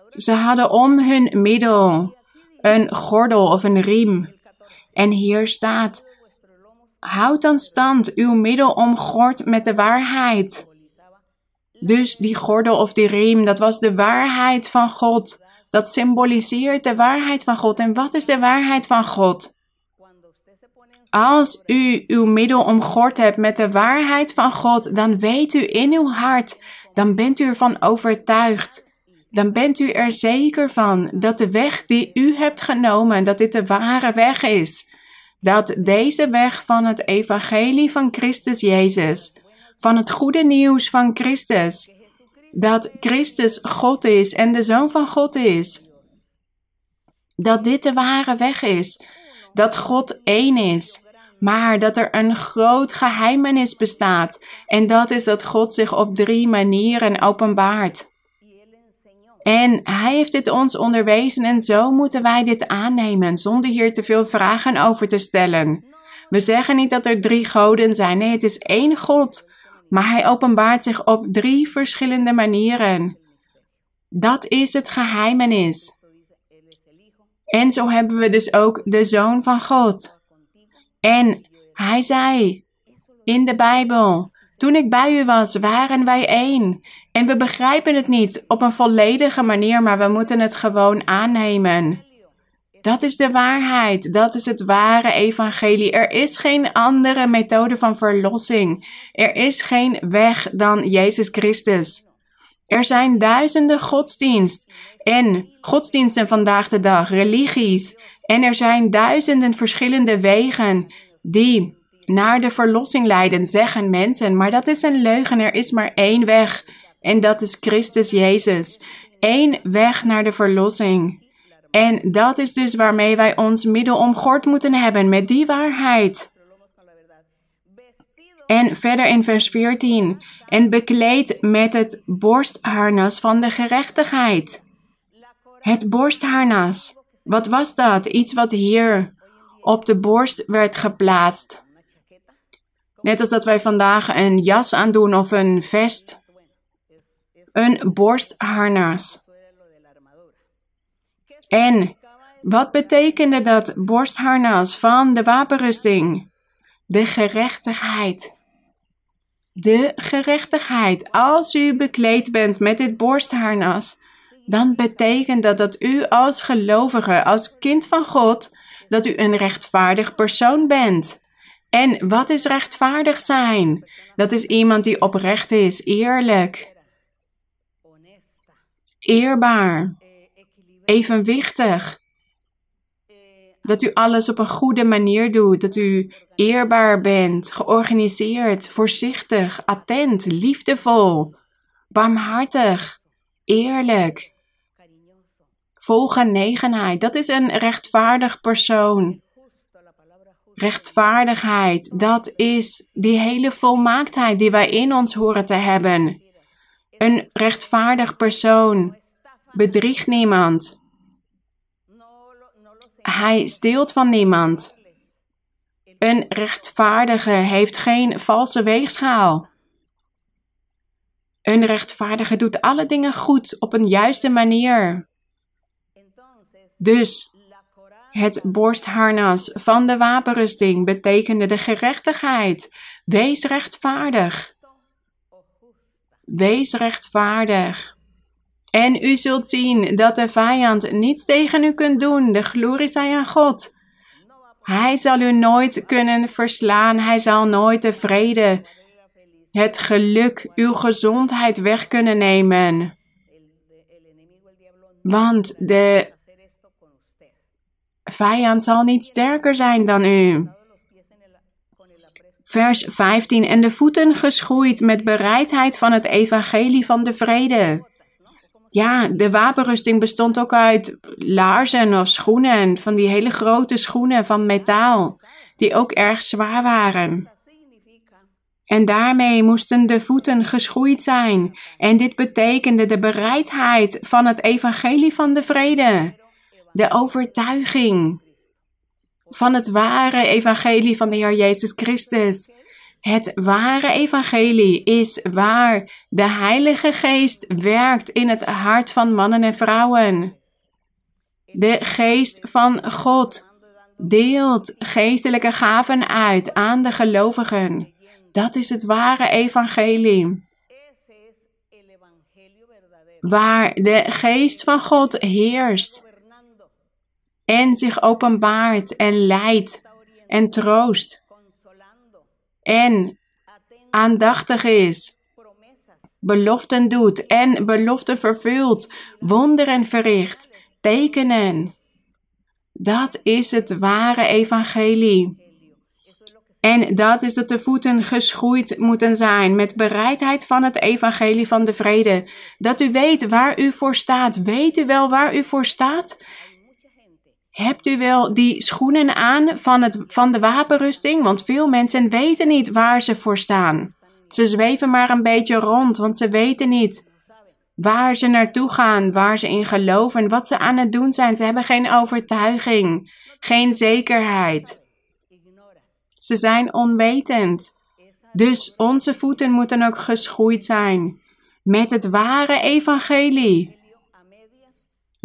ze hadden om hun middel een gordel of een riem. En hier staat: Houd dan stand, uw middel omgord met de waarheid. Dus die gordel of die riem, dat was de waarheid van God. Dat symboliseert de waarheid van God. En wat is de waarheid van God? Als u uw middel omgord hebt met de waarheid van God, dan weet u in uw hart dan bent u ervan overtuigd. Dan bent u er zeker van dat de weg die u hebt genomen, dat dit de ware weg is. Dat deze weg van het evangelie van Christus Jezus, van het goede nieuws van Christus, dat Christus God is en de Zoon van God is. Dat dit de ware weg is. Dat God één is maar dat er een groot geheimenis bestaat. En dat is dat God zich op drie manieren openbaart. En Hij heeft dit ons onderwezen en zo moeten wij dit aannemen, zonder hier te veel vragen over te stellen. We zeggen niet dat er drie goden zijn, nee, het is één God, maar Hij openbaart zich op drie verschillende manieren. Dat is het geheimenis. En zo hebben we dus ook de Zoon van God. En hij zei in de Bijbel: Toen ik bij u was, waren wij één. En we begrijpen het niet op een volledige manier, maar we moeten het gewoon aannemen. Dat is de waarheid. Dat is het ware evangelie. Er is geen andere methode van verlossing. Er is geen weg dan Jezus Christus. Er zijn duizenden godsdienst en godsdiensten vandaag de dag, religies. En er zijn duizenden verschillende wegen die naar de verlossing leiden, zeggen mensen. Maar dat is een leugen. Er is maar één weg. En dat is Christus Jezus. Eén weg naar de verlossing. En dat is dus waarmee wij ons middel omgord moeten hebben, met die waarheid. En verder in vers 14. En bekleed met het borstharnas van de gerechtigheid. Het borstharnas. Wat was dat? Iets wat hier op de borst werd geplaatst. Net als dat wij vandaag een jas aandoen of een vest. Een borstharnas. En wat betekende dat borstharnas van de wapenrusting? De gerechtigheid. De gerechtigheid. Als u bekleed bent met dit borstharnas, dan betekent dat dat u als gelovige, als kind van God, dat u een rechtvaardig persoon bent. En wat is rechtvaardig zijn? Dat is iemand die oprecht is, eerlijk, eerbaar, evenwichtig. Dat u alles op een goede manier doet, dat u eerbaar bent, georganiseerd, voorzichtig, attent, liefdevol, barmhartig, eerlijk, vol genegenheid. Dat is een rechtvaardig persoon. Rechtvaardigheid, dat is die hele volmaaktheid die wij in ons horen te hebben. Een rechtvaardig persoon bedriegt niemand. Hij steelt van niemand. Een rechtvaardige heeft geen valse weegschaal. Een rechtvaardige doet alle dingen goed op een juiste manier. Dus het borstharnas van de wapenrusting betekende de gerechtigheid. Wees rechtvaardig. Wees rechtvaardig. En u zult zien dat de vijand niets tegen u kunt doen. De glorie zij aan God. Hij zal u nooit kunnen verslaan. Hij zal nooit de vrede, het geluk, uw gezondheid weg kunnen nemen. Want de vijand zal niet sterker zijn dan u. Vers 15. En de voeten geschoeid met bereidheid van het evangelie van de vrede. Ja, de wapenrusting bestond ook uit laarzen of schoenen, van die hele grote schoenen van metaal, die ook erg zwaar waren. En daarmee moesten de voeten geschoeid zijn. En dit betekende de bereidheid van het evangelie van de vrede de overtuiging van het ware evangelie van de Heer Jezus Christus. Het ware evangelie is waar de Heilige Geest werkt in het hart van mannen en vrouwen. De Geest van God deelt geestelijke gaven uit aan de gelovigen. Dat is het ware evangelie. Waar de Geest van God heerst en zich openbaart en leidt en troost en aandachtig is, beloften doet en beloften vervult, wonderen verricht, tekenen. Dat is het ware evangelie. En dat is dat de voeten geschoeid moeten zijn met bereidheid van het evangelie van de vrede. Dat u weet waar u voor staat. Weet u wel waar u voor staat? Hebt u wel die schoenen aan van, het, van de wapenrusting? Want veel mensen weten niet waar ze voor staan. Ze zweven maar een beetje rond, want ze weten niet waar ze naartoe gaan, waar ze in geloven, wat ze aan het doen zijn. Ze hebben geen overtuiging, geen zekerheid. Ze zijn onwetend. Dus onze voeten moeten ook geschoeid zijn met het ware evangelie.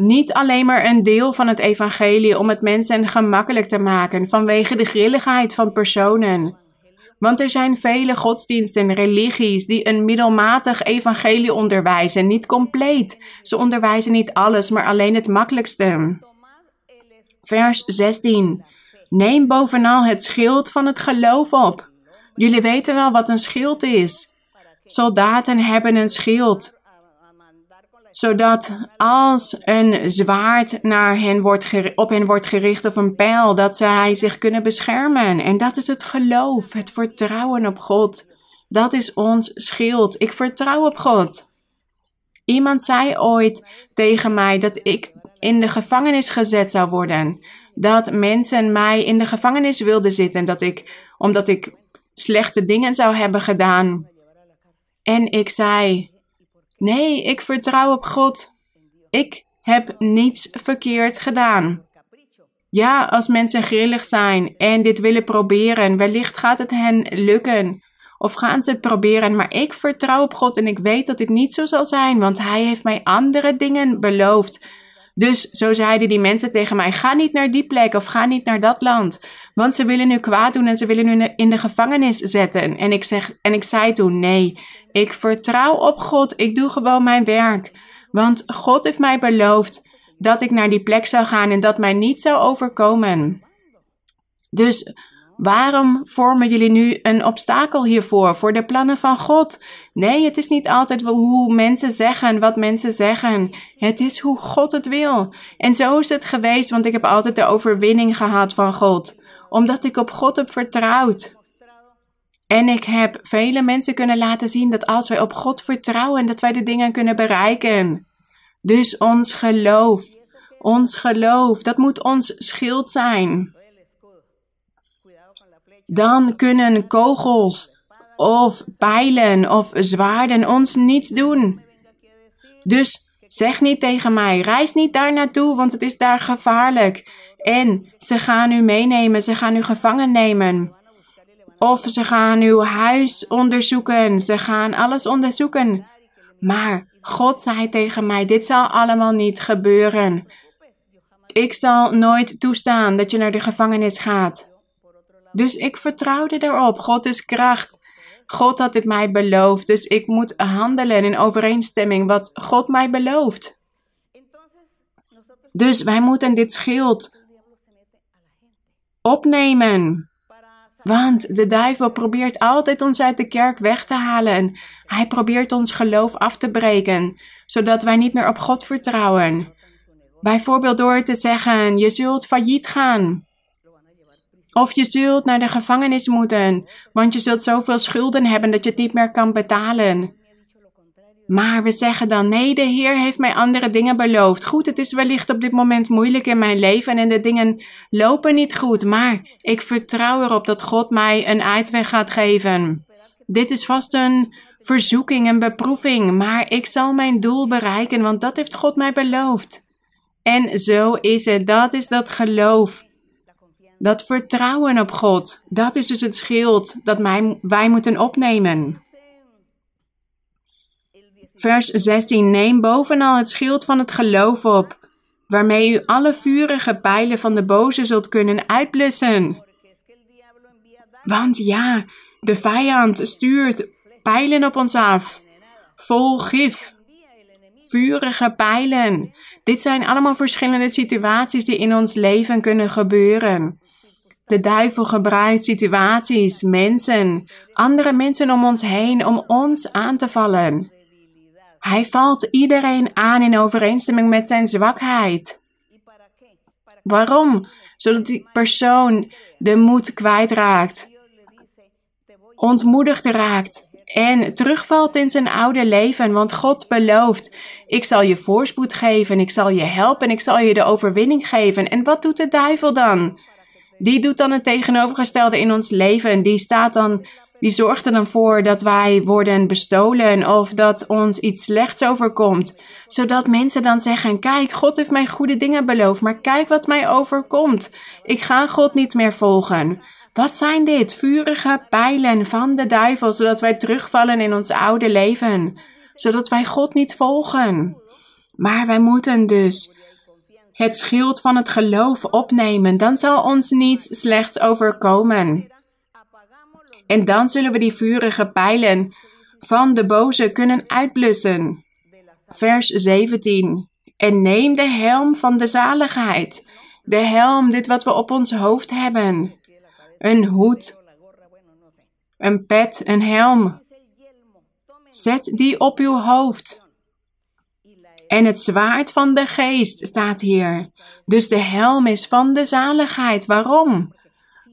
Niet alleen maar een deel van het evangelie om het mensen gemakkelijk te maken vanwege de grilligheid van personen. Want er zijn vele godsdiensten en religies die een middelmatig evangelie onderwijzen, niet compleet. Ze onderwijzen niet alles, maar alleen het makkelijkste. Vers 16. Neem bovenal het schild van het geloof op. Jullie weten wel wat een schild is. Soldaten hebben een schild zodat als een zwaard naar hen wordt op hen wordt gericht of een pijl, dat zij zich kunnen beschermen. En dat is het geloof, het vertrouwen op God. Dat is ons schild. Ik vertrouw op God. Iemand zei ooit tegen mij dat ik in de gevangenis gezet zou worden. Dat mensen mij in de gevangenis wilden zitten. Dat ik, omdat ik slechte dingen zou hebben gedaan. En ik zei: Nee, ik vertrouw op God. Ik heb niets verkeerd gedaan. Ja, als mensen grillig zijn en dit willen proberen, wellicht gaat het hen lukken. Of gaan ze het proberen, maar ik vertrouw op God en ik weet dat dit niet zo zal zijn, want Hij heeft mij andere dingen beloofd. Dus zo zeiden die mensen tegen mij: ga niet naar die plek of ga niet naar dat land, want ze willen nu kwaad doen en ze willen nu in de gevangenis zetten. En ik, zeg, en ik zei toen: nee, ik vertrouw op God, ik doe gewoon mijn werk. Want God heeft mij beloofd dat ik naar die plek zou gaan en dat mij niet zou overkomen. Dus Waarom vormen jullie nu een obstakel hiervoor, voor de plannen van God? Nee, het is niet altijd hoe mensen zeggen, wat mensen zeggen. Het is hoe God het wil. En zo is het geweest, want ik heb altijd de overwinning gehad van God, omdat ik op God heb vertrouwd. En ik heb vele mensen kunnen laten zien dat als wij op God vertrouwen, dat wij de dingen kunnen bereiken. Dus ons geloof, ons geloof, dat moet ons schild zijn dan kunnen kogels of pijlen of zwaarden ons niets doen. Dus zeg niet tegen mij: reis niet daar naartoe, want het is daar gevaarlijk. En ze gaan u meenemen, ze gaan u gevangen nemen. Of ze gaan uw huis onderzoeken, ze gaan alles onderzoeken. Maar God zei tegen mij: dit zal allemaal niet gebeuren. Ik zal nooit toestaan dat je naar de gevangenis gaat. Dus ik vertrouwde erop. God is kracht. God had het mij beloofd. Dus ik moet handelen in overeenstemming wat God mij belooft. Dus wij moeten dit schild opnemen. Want de duivel probeert altijd ons uit de kerk weg te halen. Hij probeert ons geloof af te breken, zodat wij niet meer op God vertrouwen. Bijvoorbeeld door te zeggen: Je zult failliet gaan. Of je zult naar de gevangenis moeten, want je zult zoveel schulden hebben dat je het niet meer kan betalen. Maar we zeggen dan: nee, de Heer heeft mij andere dingen beloofd. Goed, het is wellicht op dit moment moeilijk in mijn leven en de dingen lopen niet goed, maar ik vertrouw erop dat God mij een uitweg gaat geven. Dit is vast een verzoeking, een beproeving, maar ik zal mijn doel bereiken, want dat heeft God mij beloofd. En zo is het, dat is dat geloof. Dat vertrouwen op God, dat is dus het schild dat wij moeten opnemen. Vers 16. Neem bovenal het schild van het geloof op, waarmee u alle vurige pijlen van de boze zult kunnen uitblussen. Want ja, de vijand stuurt pijlen op ons af, vol gif, vurige pijlen. Dit zijn allemaal verschillende situaties die in ons leven kunnen gebeuren. De duivel gebruikt situaties, mensen, andere mensen om ons heen om ons aan te vallen. Hij valt iedereen aan in overeenstemming met zijn zwakheid. Waarom? Zodat die persoon de moed kwijtraakt, ontmoedigd raakt en terugvalt in zijn oude leven. Want God belooft: Ik zal je voorspoed geven, ik zal je helpen, ik zal je de overwinning geven. En wat doet de duivel dan? die doet dan het tegenovergestelde in ons leven. En die staat dan, die zorgt er dan voor dat wij worden bestolen of dat ons iets slechts overkomt. Zodat mensen dan zeggen: Kijk, God heeft mij goede dingen beloofd, maar kijk wat mij overkomt. Ik ga God niet meer volgen. Wat zijn dit? Vurige pijlen van de duivel, zodat wij terugvallen in ons oude leven. Zodat wij God niet volgen. Maar wij moeten dus het schild van het geloof opnemen, dan zal ons niets slechts overkomen. En dan zullen we die vurige pijlen van de boze kunnen uitblussen. Vers 17. En neem de helm van de zaligheid, De helm, dit wat we op ons hoofd hebben. Een hoed, een pet, een helm. Zet die op uw hoofd. En het zwaard van de geest staat hier. Dus de helm is van de zaligheid. Waarom?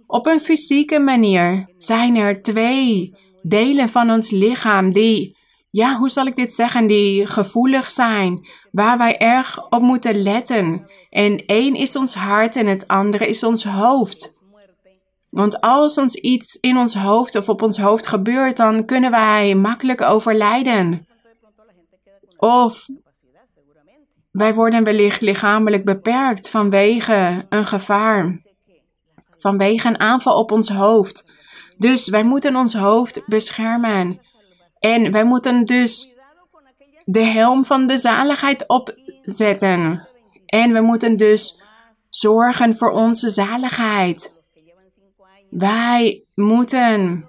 Op een fysieke manier zijn er twee delen van ons lichaam die, ja, hoe zal ik dit zeggen, die gevoelig zijn, waar wij erg op moeten letten. En één is ons hart en het andere is ons hoofd. Want als ons iets in ons hoofd of op ons hoofd gebeurt, dan kunnen wij makkelijk overlijden. Of wij worden wellicht lichamelijk beperkt vanwege een gevaar, vanwege een aanval op ons hoofd. Dus wij moeten ons hoofd beschermen. En wij moeten dus de helm van de zaligheid opzetten. En we moeten dus zorgen voor onze zaligheid. Wij moeten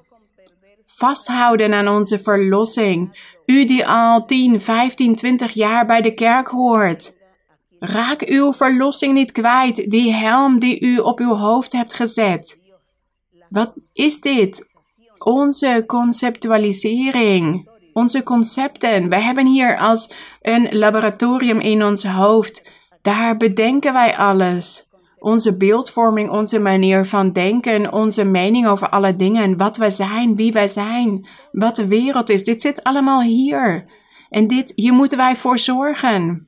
vasthouden aan onze verlossing. U die al 10, 15, 20 jaar bij de kerk hoort. Raak uw verlossing niet kwijt, die helm die u op uw hoofd hebt gezet. Wat is dit? Onze conceptualisering, onze concepten. Wij hebben hier als een laboratorium in ons hoofd. Daar bedenken wij alles onze beeldvorming, onze manier van denken, onze mening over alle dingen, wat we zijn, wie wij zijn, wat de wereld is. Dit zit allemaal hier. En dit, hier moeten wij voor zorgen.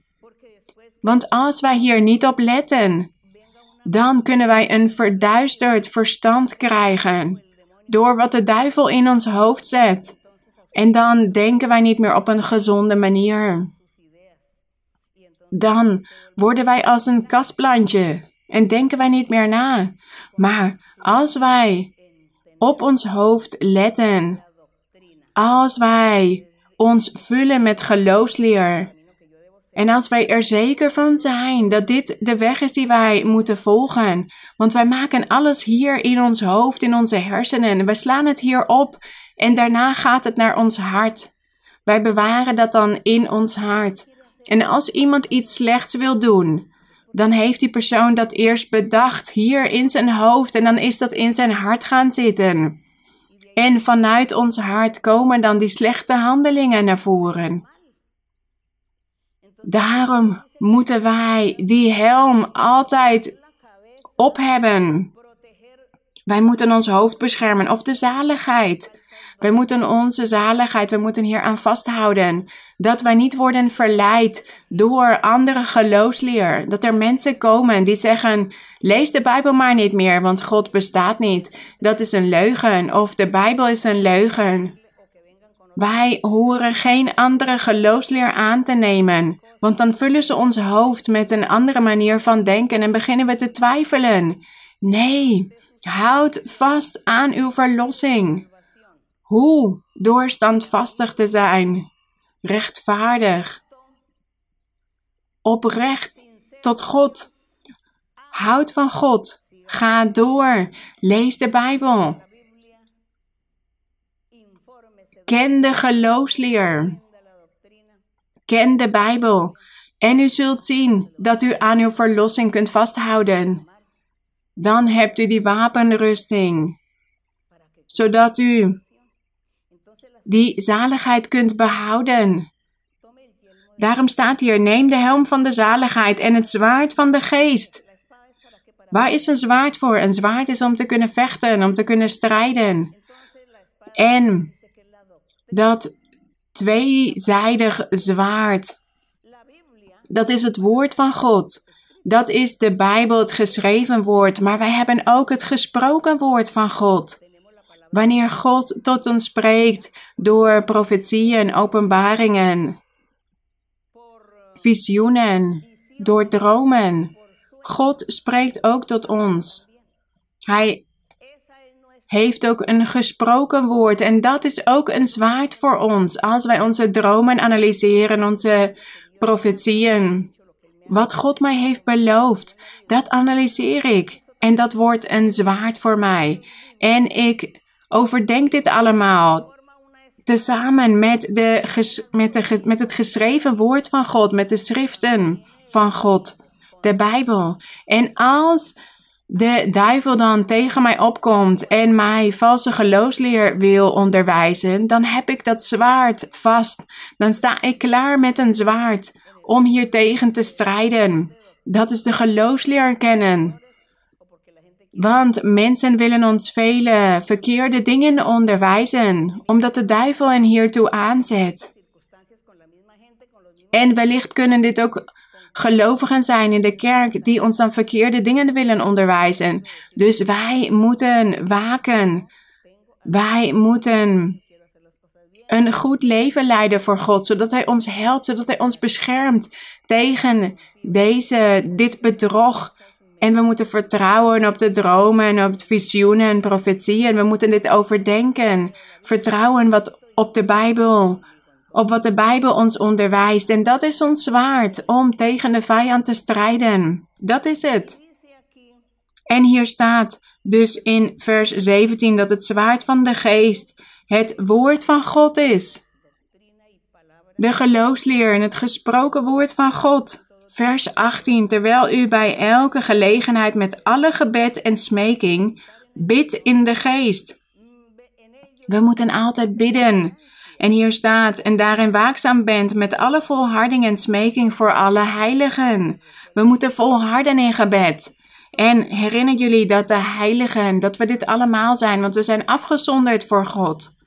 Want als wij hier niet op letten, dan kunnen wij een verduisterd verstand krijgen door wat de duivel in ons hoofd zet. En dan denken wij niet meer op een gezonde manier. Dan worden wij als een kastplantje en denken wij niet meer na. Maar als wij op ons hoofd letten, als wij ons vullen met geloofsleer, en als wij er zeker van zijn dat dit de weg is die wij moeten volgen, want wij maken alles hier in ons hoofd, in onze hersenen, we slaan het hier op en daarna gaat het naar ons hart. Wij bewaren dat dan in ons hart. En als iemand iets slechts wil doen, dan heeft die persoon dat eerst bedacht hier in zijn hoofd en dan is dat in zijn hart gaan zitten. En vanuit ons hart komen dan die slechte handelingen naar voren. Daarom moeten wij die helm altijd op hebben. Wij moeten ons hoofd beschermen of de zaligheid. Wij moeten onze zaligheid, we moeten hier aan vasthouden. Dat wij niet worden verleid door andere geloofsleer. Dat er mensen komen die zeggen: lees de Bijbel maar niet meer, want God bestaat niet. Dat is een leugen. Of de Bijbel is een leugen. Wij horen geen andere geloofsleer aan te nemen. Want dan vullen ze ons hoofd met een andere manier van denken en beginnen we te twijfelen. Nee, houd vast aan uw verlossing. Hoe? Door standvastig te zijn, rechtvaardig, oprecht tot God. Houd van God. Ga door. Lees de Bijbel. Ken de geloofsleer. Ken de Bijbel. En u zult zien dat u aan uw verlossing kunt vasthouden. Dan hebt u die wapenrusting, zodat u die zaligheid kunt behouden. Daarom staat hier: neem de helm van de zaligheid en het zwaard van de geest. Waar is een zwaard voor? Een zwaard is om te kunnen vechten, om te kunnen strijden. En dat tweezijdig zwaard, dat is het woord van God. Dat is de Bijbel, het geschreven woord, maar wij hebben ook het gesproken woord van God. Wanneer God tot ons spreekt door profetieën, openbaringen, visioenen, door dromen. God spreekt ook tot ons. Hij heeft ook een gesproken woord en dat is ook een zwaard voor ons als wij onze dromen analyseren, onze profetieën. Wat God mij heeft beloofd, dat analyseer ik en dat wordt een zwaard voor mij. En ik Overdenk dit allemaal. Tezamen met, de, met, de, met het geschreven woord van God, met de schriften van God. de Bijbel. En als de duivel dan tegen mij opkomt en mij valse geloofsleer wil onderwijzen, dan heb ik dat zwaard vast. Dan sta ik klaar met een zwaard om hier tegen te strijden. Dat is de geloofsleer kennen. Want mensen willen ons vele verkeerde dingen onderwijzen, omdat de duivel hen hiertoe aanzet. En wellicht kunnen dit ook gelovigen zijn in de kerk die ons dan verkeerde dingen willen onderwijzen. Dus wij moeten waken. Wij moeten een goed leven leiden voor God, zodat Hij ons helpt, zodat Hij ons beschermt tegen deze, dit bedrog. En we moeten vertrouwen op de dromen en op visioenen en profetieën. We moeten dit overdenken. Vertrouwen wat op de Bijbel, op wat de Bijbel ons onderwijst. En dat is ons zwaard om tegen de vijand te strijden. Dat is het. En hier staat dus in vers 17 dat het zwaard van de geest het woord van God is. De geloofsleer en het gesproken woord van God. Vers 18. Terwijl u bij elke gelegenheid met alle gebed en smeking bidt in de geest. We moeten altijd bidden. En hier staat, en daarin waakzaam bent met alle volharding en smeking voor alle heiligen. We moeten volharden in gebed. En herinner jullie dat de heiligen, dat we dit allemaal zijn, want we zijn afgezonderd voor God.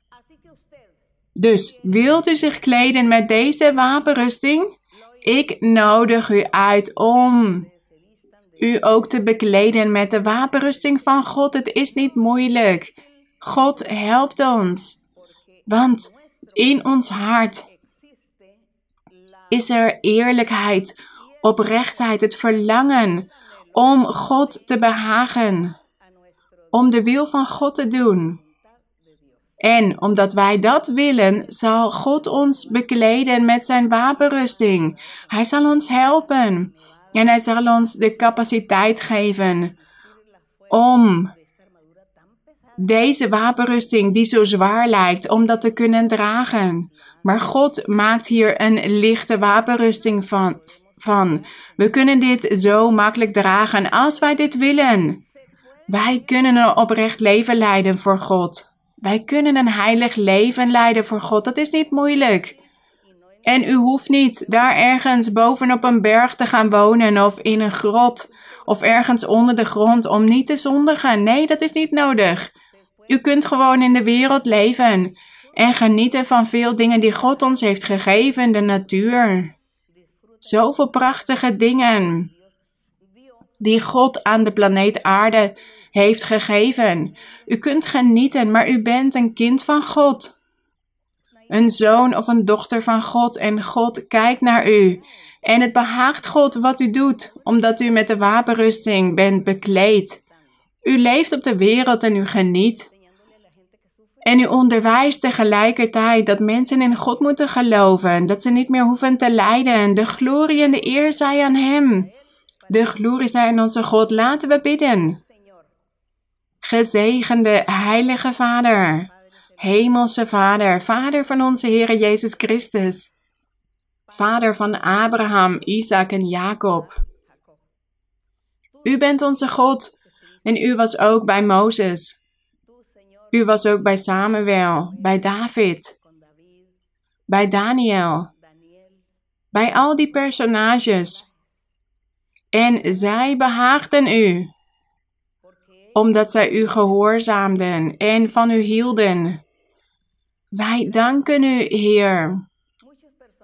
Dus wilt u zich kleden met deze wapenrusting? Ik nodig u uit om u ook te bekleden met de wapenrusting van God. Het is niet moeilijk. God helpt ons. Want in ons hart is er eerlijkheid, oprechtheid, het verlangen om God te behagen, om de wil van God te doen. En omdat wij dat willen, zal God ons bekleden met zijn wapenrusting. Hij zal ons helpen en hij zal ons de capaciteit geven om deze wapenrusting die zo zwaar lijkt, om dat te kunnen dragen. Maar God maakt hier een lichte wapenrusting van. van. We kunnen dit zo makkelijk dragen als wij dit willen. Wij kunnen een oprecht leven leiden voor God. Wij kunnen een heilig leven leiden voor God. Dat is niet moeilijk. En u hoeft niet daar ergens bovenop een berg te gaan wonen of in een grot of ergens onder de grond om niet te zondigen. Nee, dat is niet nodig. U kunt gewoon in de wereld leven en genieten van veel dingen die God ons heeft gegeven, de natuur. Zoveel prachtige dingen die God aan de planeet Aarde heeft gegeven. U kunt genieten, maar u bent een kind van God. Een zoon of een dochter van God en God kijkt naar u. En het behaagt God wat u doet, omdat u met de wapenrusting bent bekleed. U leeft op de wereld en u geniet. En u onderwijst tegelijkertijd dat mensen in God moeten geloven, dat ze niet meer hoeven te lijden. De glorie en de eer zij aan Hem. De glorie zij aan onze God. Laten we bidden. Gezegende Heilige Vader, Hemelse Vader, Vader van onze Heer Jezus Christus, Vader van Abraham, Isaac en Jacob. U bent onze God en u was ook bij Mozes. U was ook bij Samuel, bij David, bij Daniel, bij al die personages. En zij behaagden u omdat zij u gehoorzaamden en van u hielden. Wij danken u, Heer.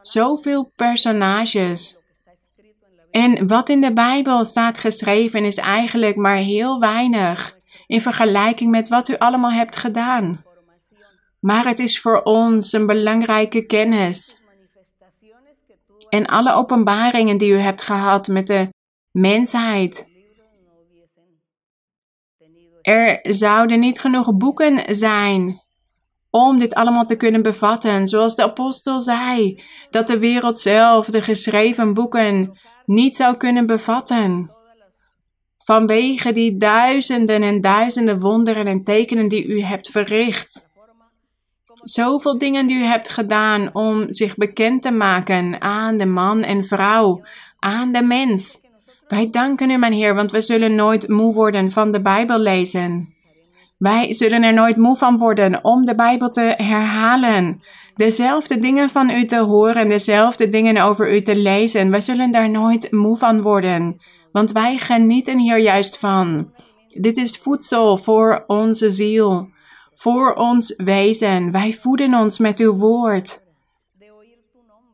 Zoveel personages. En wat in de Bijbel staat geschreven is eigenlijk maar heel weinig in vergelijking met wat u allemaal hebt gedaan. Maar het is voor ons een belangrijke kennis. En alle openbaringen die u hebt gehad met de mensheid er zouden niet genoeg boeken zijn om dit allemaal te kunnen bevatten. Zoals de apostel zei, dat de wereld zelf de geschreven boeken niet zou kunnen bevatten. Vanwege die duizenden en duizenden wonderen en tekenen die u hebt verricht. Zoveel dingen die u hebt gedaan om zich bekend te maken aan de man en vrouw, aan de mens. Wij danken u, mijn Heer, want we zullen nooit moe worden van de Bijbel lezen. Wij zullen er nooit moe van worden om de Bijbel te herhalen. Dezelfde dingen van u te horen, dezelfde dingen over u te lezen. Wij zullen daar nooit moe van worden, want wij genieten hier juist van. Dit is voedsel voor onze ziel, voor ons wezen. Wij voeden ons met uw woord.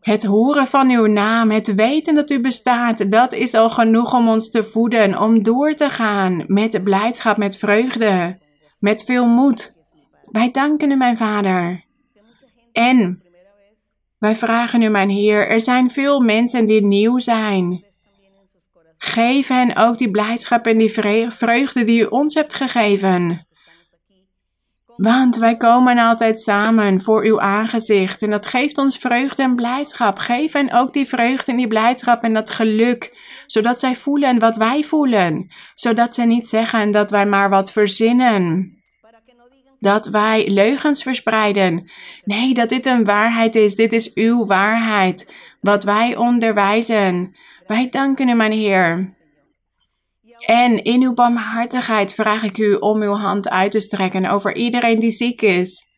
Het horen van uw naam, het weten dat u bestaat, dat is al genoeg om ons te voeden, om door te gaan met blijdschap, met vreugde, met veel moed. Wij danken u, mijn Vader. En wij vragen u, mijn Heer, er zijn veel mensen die nieuw zijn. Geef hen ook die blijdschap en die vreugde die u ons hebt gegeven. Want wij komen altijd samen voor uw aangezicht en dat geeft ons vreugde en blijdschap. Geef hen ook die vreugde en die blijdschap en dat geluk, zodat zij voelen wat wij voelen. Zodat ze niet zeggen dat wij maar wat verzinnen. Dat wij leugens verspreiden. Nee, dat dit een waarheid is. Dit is uw waarheid. Wat wij onderwijzen. Wij danken u, mijn Heer. En in uw barmhartigheid vraag ik u om uw hand uit te strekken over iedereen die ziek is.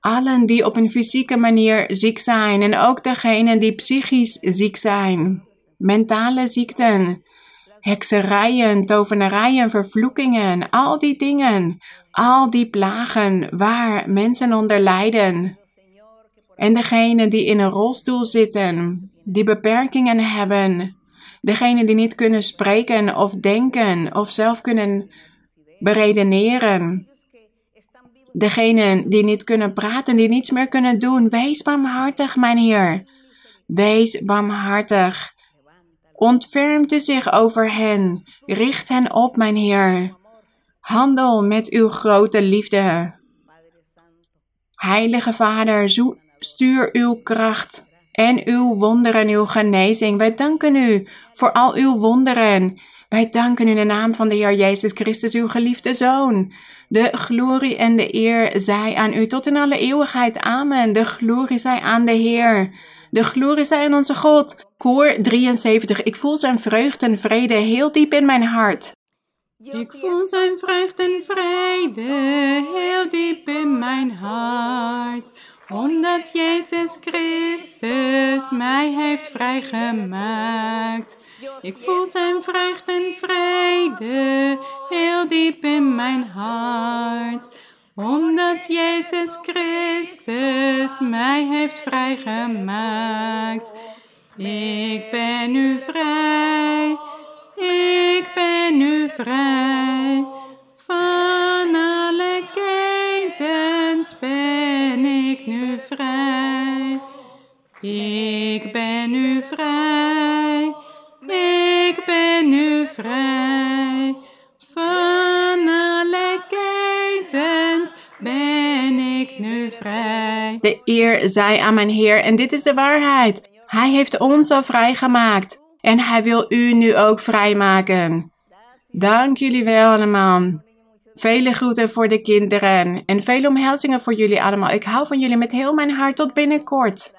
Allen die op een fysieke manier ziek zijn en ook degenen die psychisch ziek zijn. Mentale ziekten, hekserijen, tovenarijen, vervloekingen, al die dingen, al die plagen waar mensen onder lijden. En degenen die in een rolstoel zitten, die beperkingen hebben, Degenen die niet kunnen spreken of denken of zelf kunnen beredeneren. Degenen die niet kunnen praten, die niets meer kunnen doen. Wees barmhartig, mijn Heer. Wees barmhartig. Ontfermt u zich over hen. Richt hen op, mijn Heer. Handel met uw grote liefde. Heilige Vader, stuur uw kracht en uw wonderen, uw genezing. Wij danken u voor al uw wonderen. Wij danken u in de naam van de Heer Jezus Christus, uw geliefde Zoon. De glorie en de eer zij aan u tot in alle eeuwigheid. Amen. De glorie zij aan de Heer. De glorie zij aan onze God. Koor 73. Ik voel zijn vreugde en vrede heel diep in mijn hart. Ik voel zijn vreugde en vrede heel diep in mijn hart omdat Jezus Christus mij heeft vrijgemaakt. Ik voel zijn vreugde en vrede heel diep in mijn hart. Omdat Jezus Christus mij heeft vrijgemaakt. Ik ben nu vrij, ik ben nu vrij. Van alle ketens ben ik nu vrij. Ik ben nu vrij. Ik ben nu vrij. Van alle ketens ben ik nu vrij. De eer zij aan mijn Heer en dit is de waarheid. Hij heeft ons al vrijgemaakt en hij wil u nu ook vrijmaken. Dank jullie wel allemaal. Vele groeten voor de kinderen en vele omhelzingen voor jullie allemaal. Ik hou van jullie met heel mijn hart. Tot binnenkort.